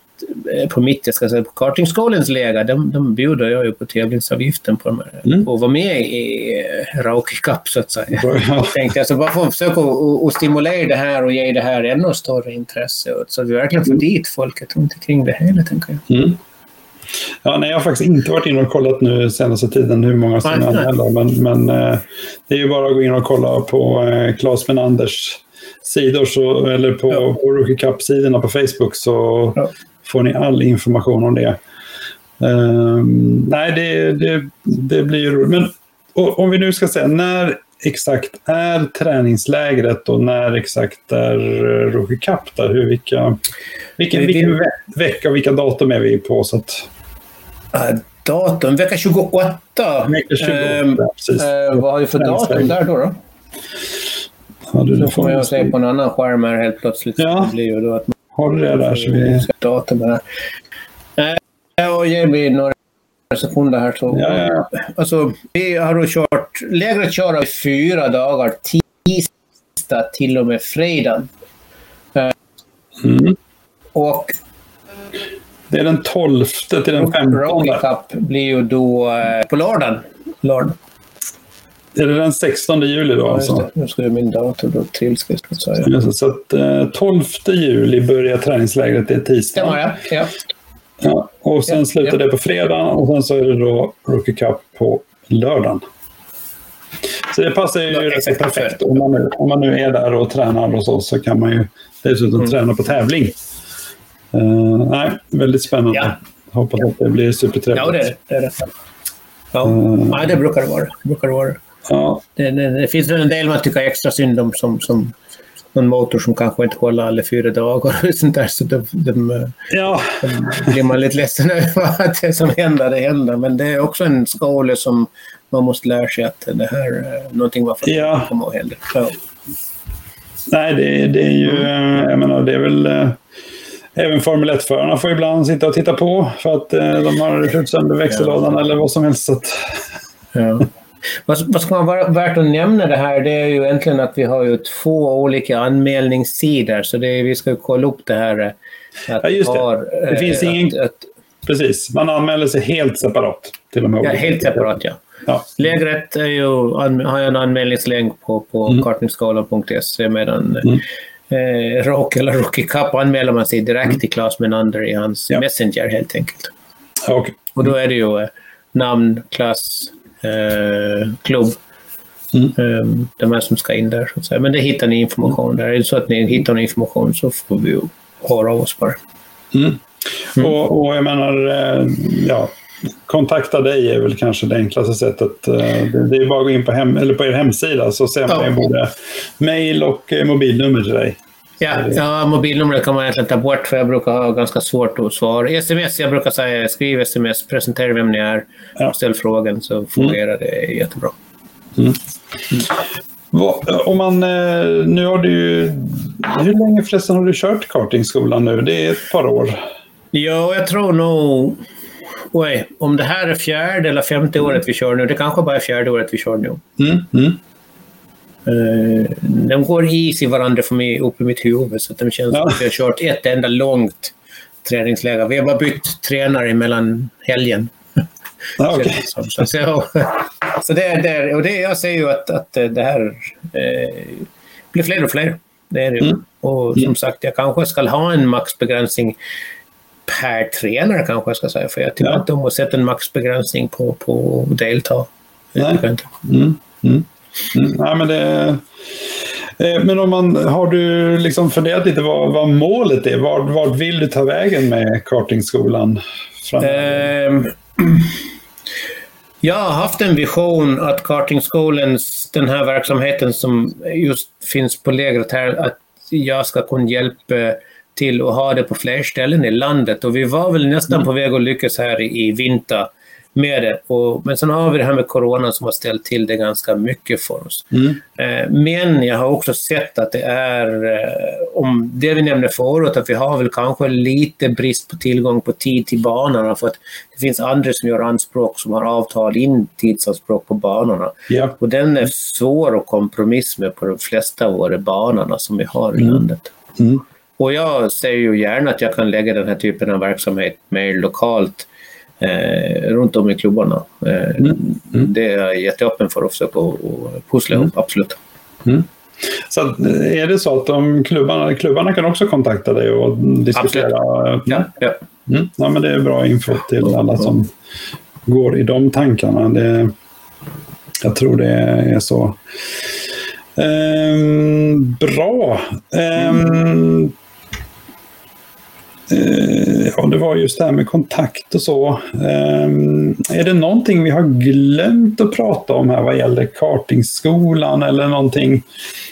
på mitt, jag ska säga, på kartingskolans läger, de, de bjuder jag ju på tävlingsavgiften på de mm. och vara med i eh, Rauki Cup så att säga. Ja. tänkte jag, så bara för att försöka att stimulera det här och ge det här ännu större intresse så att vi verkligen får dit folket runt omkring det hela, tänker jag. Mm. Ja, nej, jag har faktiskt inte varit inne och kollat nu senaste tiden hur många som är anmälda. Men, men eh, det är ju bara att gå in och kolla på eh, Claes Menanders sidor så, eller på, ja. på Rookie Cup-sidorna på Facebook så ja får ni all information om det. Um, nej, det, det, det blir ju roligt. Men om vi nu ska säga, när exakt är träningslägret och när exakt är Rookie Cup? Där? Hur, vilka, vilken, vilken ve vecka och vilka datum är vi på? Så att... Uh, datum? Vecka 28. Vecka 28, uh, precis. Uh, vad har vi för datum där då? då? Ja, du, så får man ju se på en annan skärm här helt plötsligt. Ja. Det blir ju då att har du det där så vi... Datum här. Eh, och ge mig några sekunder här. Så, ja, ja. Alltså, vi har då kört... Lägret kör i fyra dagar. Tisdag till och med fredag. Mm. Och... Det är den 12 till den 15. Rocky Cup blir ju då eh, på lördagen. lördagen. Är det den 16 juli då? Ja, alltså? Nu ska min dator då trilska. Så att eh, 12 juli börjar träningslägret, det är tisdag. Stämmer ja. ja. ja. Och sen ja, slutar ja. det på fredag och sen så är det då Rookie Cup på lördagen. Så det passar ju rätt perfekt. Om man, nu, om man nu är där och tränar och så, så kan man ju dessutom mm. träna på tävling. Uh, nej, väldigt spännande. Ja. Hoppas att det blir supertrevligt. Ja, det är det. det, är det. Ja, Mm. ja det brukar det vara. Det, brukar det, vara. Ja, Det, det, det finns väl en del man tycker extra synd om som, som någon motor som kanske inte håller alla fyra dagar och sånt där. Så de, de, eh, ja, de blir man lite ledsen över att det som händer, det händer. Men det är också en skola som man måste lära sig att det här är någonting man får Ja. komma ihåg. Ja. nej det, det är ju, Mm. eh, jag menar det är väl eh, Även Formel 1-förarna får ibland sitta och titta på för att eh, de har skjutit sönder växellådan eller vad som helst. Att, Ja. Vad, vad ska man vara värt att nämna det här, det är ju egentligen att vi har ju två olika anmälningssidor, så det vi ska kolla upp det här. eh, Att Ja, just det. Har, Det finns eh, ingen- Att, att, precis, man anmäler sig helt separat. Till de här ja, helt separat, ja. Ja. Lägret är ju, har en anmälningslänk på, på Mm. kartningsskolan.se medan Mm. eh, Rock eller Rookie Cup anmäler man sig direkt till Claes Menander i hans Ja. Messenger helt enkelt. Okej. Och då är det ju eh, namn, klass, eh, klubb. Mm. Eh, de här som ska in där. Så att säga. Men det hittar ni information där. Är det så att ni hittar någon information så får vi höra av oss bara. Mm. Och, och jag menar, eh, ja, kontakta dig är väl kanske det enklaste sättet. Eh, Det, är bara att gå in på, hem, eller på er hemsida så ser man Ja. både mail och eh, mobilnummer till dig. Ja, ja, mobilnumret kan man egentligen ta bort för jag brukar ha ganska svårt att svara. Sms, jag brukar säga skriv sms, presentera vem ni är, Ja. ställ frågan så fungerar det jättebra. Vad- Om man, eh, nu har du hur länge förresten har du kört kartingskolan nu? Det är ett par år. Ja, jag tror nog... Oj, om det här är fjärde eller femte året vi kör nu, det kanske bara är fjärde året vi kör nu. Mm, mm. Eh, de går is i varandra för mig upp i mitt huvud, så de känns Ja. som att vi har kört ett enda långt träningsläger. Vi har bara bytt tränare mellan helgen. Så, så, så det är där, och det, jag ser ju att, att det här eh, blir fler och fler. Det är det. Mm. Och som sagt, jag kanske ska ha en maxbegränsning per tränare kanske jag ska säga. För jag tycker Ja. inte om att sätta en maxbegränsning på, på delta. Nej. Mm, mm, mm. Nej, men, det, eh, men om man, har du liksom funderat lite vad, vad målet är? Vart, vart vill du ta vägen med kartingskolan? Ehm, jag har haft en vision att kartingskolans, den här verksamheten som just finns på lägret här, att jag ska kunna hjälpa till att ha det på fler ställen i landet. Och vi var väl nästan på väg att lyckas här i vinter med det. Och, men sen har vi det här med corona som har ställt till det ganska mycket för oss. Mm. Eh, Men jag har också sett att det är, eh, om det vi nämnde förut, att vi har väl kanske lite brist på tillgång på tid till banorna för att det finns andra som gör anspråk som har avtal in tidsanspråk på banorna. Ja. Och den är svår att kompromissa med på de flesta av våra banorna som vi har i Mm. landet. Mm. Och jag ser ju gärna att jag kan lägga den här typen av verksamhet mer lokalt eh, runt om i klubbarna. Eh, Mm. Det är jag jätteöppen för att försöka och, pussla Mm. ihop, absolut. Så att, eh, är det så att de klubbarna, klubbarna kan också kontakta dig och diskutera? Ja, ja. Mm. Ja, men det är bra info till alla som går i de tankarna. Det, jag tror det är så. Ehm, bra. Ehm, eh, ja, det var just det här med kontakt och så. Ehm, är det någonting vi har glömt att prata om här vad gäller kartingskolan eller någonting?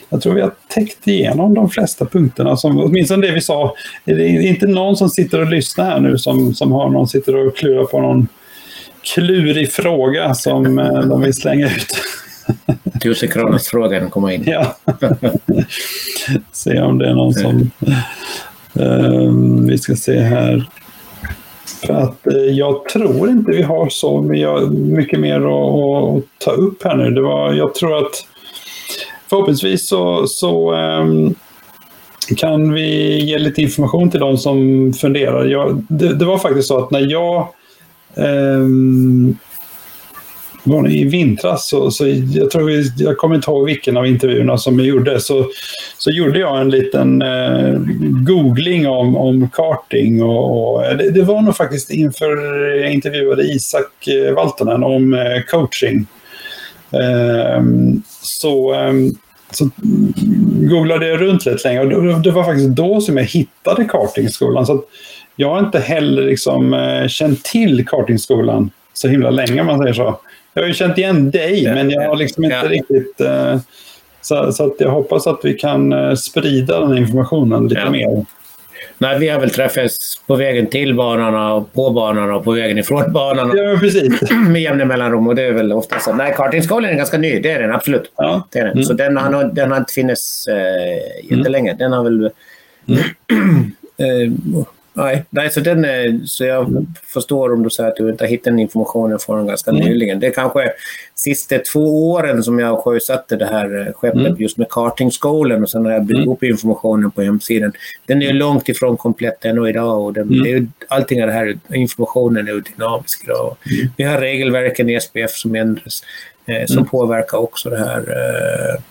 Jag tror vi har täckt igenom de flesta punkterna, som, åtminstone det vi sa. Det är inte någon som sitter och lyssnar här nu som, som har någon sitter och klurar på någon klurig fråga som eh, de vill slänga ut. Tusen kronors frågan komma in. Ja. se om det är någon som... Ehm, vi ska se här. För att eh, jag tror inte vi har så mycket mer att, att ta upp här nu. Det var, jag tror att förhoppningsvis så, så ehm, kan vi ge lite information till de som funderar. Jag, det, det var faktiskt så att när jag ehm, i vintras, så, så jag, tror vi, jag kommer inte ihåg vilken av intervjuerna som jag gjorde, så, så gjorde jag en liten eh, googling om, om karting. Och, och eh, det, det, var nog faktiskt inför jag intervjuade Isak eh, Valtonen om eh, coaching. Eh, så, eh, så googlade jag runt lite länge och det, det var faktiskt då som jag hittade kartingskolan. Så att jag har inte heller liksom, eh, känt till kartingskolan så himla länge om man säger så. Jag har ju känt igen dig, men jag har liksom inte ja. riktigt... Eh, så, så jag hoppas att vi kan eh, sprida den informationen lite Ja. mer. Nej, vi har väl träffats på vägen till banan och på banan och på vägen ifrån banan Ja, precis. med jämna mellanrum. Och det är väl ofta så. Nej, kartingskolan är ganska ny. Det är den absolut. Ja. Det är den. Mm. Så den har, den har inte funnits eh, jättelänge. Den har väl... Mm. eh, nej, nej, så, den, är- så jag förstår om du säger att du inte har hittat den informationen från ganska Mm. nyligen. Det är kanske sista två åren som jag sjösatte det här eh, skeppet Mm. just med kartingskolan och sen har jag byggt Mm. upp informationen på hemsidan. Den är ju långt ifrån komplett ännu idag och den, Mm. det är allting av det här, informationen är dynamisk idag. Mm. Vi har regelverken i SPF som ändras eh, som Mm. påverkar också det här. Eh,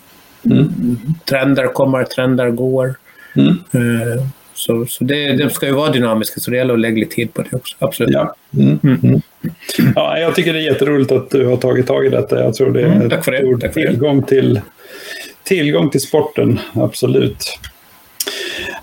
trender kommer, trender går. Eh, så så det, de ska ju vara dynamiska så det gäller att lägga lite tid på det också. Absolut. Ja. Mm. Mm. Mm. ja, jag tycker det är jätteroligt att du har tagit tag i detta. Jag tror det är Mm, tack för det. Tack för det. tillgång, till, tillgång till sporten. Absolut.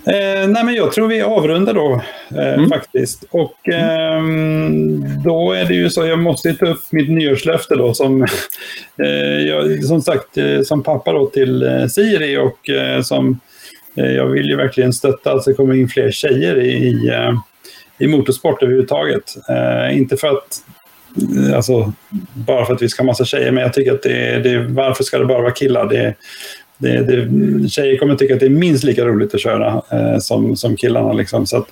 Eh, nej, men jag tror vi avrundar då eh, Mm. faktiskt. Och ehm, då är det ju så, jag måste ta upp mitt nyårslöfte då som, eh, jag, som sagt, eh, som pappa då till eh, Siri och eh, som eh, Eh, jag vill ju verkligen stötta att det kommer in fler tjejer i, i, eh, i motorsport överhuvudtaget. Eh, inte för att Alltså, bara för att vi ska ha massa tjejer, men jag tycker att det, det varför ska det bara vara killar? Det, det, det, tjejer kommer tycka att det är minst lika roligt att köra eh, som, som killarna. Liksom. Så att,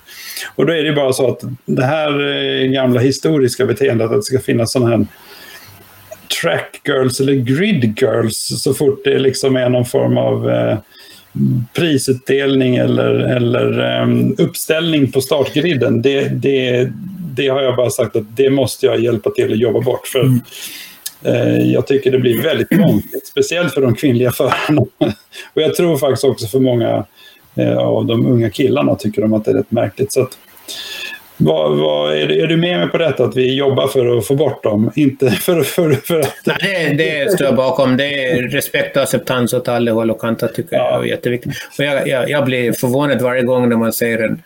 och då är det bara så att det här eh, gamla historiska beteendet att det ska finnas sådana här track girls eller grid girls så fort det liksom är någon form av eh, prisutdelning eller, eller um, uppställning på startgriden. Det, det, det har jag bara sagt att det måste jag hjälpa till att jobba bort. För eh, Jag tycker det blir väldigt konstigt, speciellt för de kvinnliga förarna. Och jag tror faktiskt också för många eh, av de unga killarna tycker de att det är rätt märkligt. Så att, vad, vad, är, du, är du med mig på detta att vi jobbar för att få bort dem? Inte för, för, för att... Nej, det, det står jag bakom. Det är respekt och acceptans åt alla håll och kanter tycker Ja. jag är jätteviktigt. Och jag, jag, jag blir förvånad varje gång när man ser en,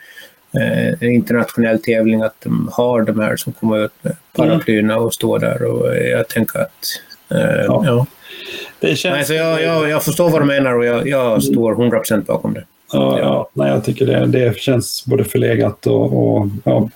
eh, en internationell tävling att de har de här som kommer ut med paraplyerna och står där. Och jag tänker att... Eh, Ja. ja. Det känns... Nej, så jag, jag, jag förstår vad du menar och jag, jag står 100% bakom det. Ja, ja, nej, jag tycker det, det känns både förlegat och... och ja.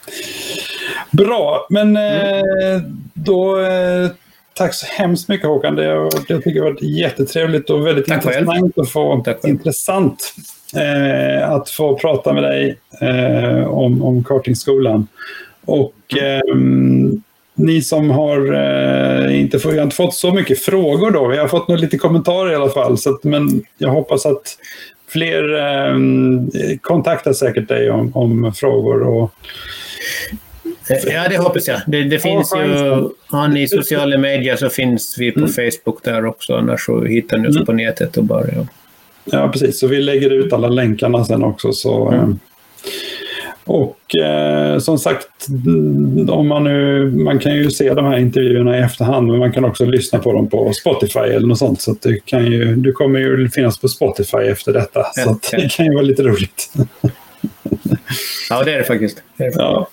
Bra, men eh, då... Eh, tack så hemskt mycket Håkan. Det, jag tycker det har varit jättetrevligt och väldigt Tack själv. intressant att få, Tack intressant eh, att få prata med dig eh, om, om kartingskolan. Och ehm, ni som har eh, inte, få, inte fått så mycket frågor då. Vi har fått lite kommentarer i alla fall. Så att, men jag hoppas att fler eh, kontaktar säkert dig om, om frågor. Och, Ja, det hoppas jag. Det, det finns ju... Har ni sociala medier så finns vi på Mm. Facebook där också. Annars så hittar ni oss Mm. på nätet och bara... Ja. ja, precis. Så vi lägger ut alla länkarna sen också. Så, Mm. Och eh, som sagt, om man nu, man kan ju se de här intervjuerna i efterhand, men man kan också lyssna på dem på Spotify eller något sånt. Så du, kan ju, du kommer ju finnas på Spotify efter detta. Så att Ja. det kan ju vara lite roligt. ja, det är det faktiskt. Det är det. Ja.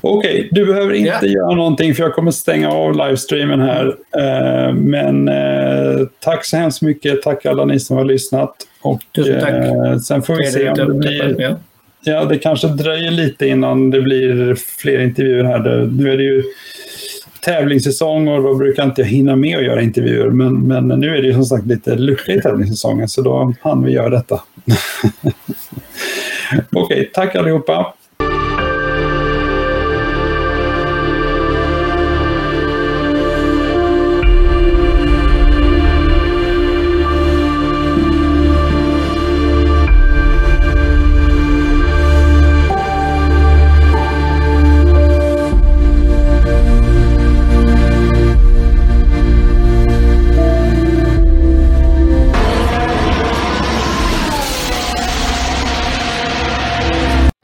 Okej, du behöver inte Ja. göra någonting för jag kommer stänga av livestreamen här. Eh, Men eh, tack så hemskt mycket. Tack alla ni som har lyssnat. Och Tusen tack. eh, sen får vi se om det blir... Ja. Det kanske dröjer lite innan det blir fler intervjuer här. Nu är det ju tävlingssäsong och då brukar inte jag hinna med att göra intervjuer. Men, men nu är det ju som sagt lite lucka i tävlingssäsongen så då hann vi göra detta. Okej, tack allihopa.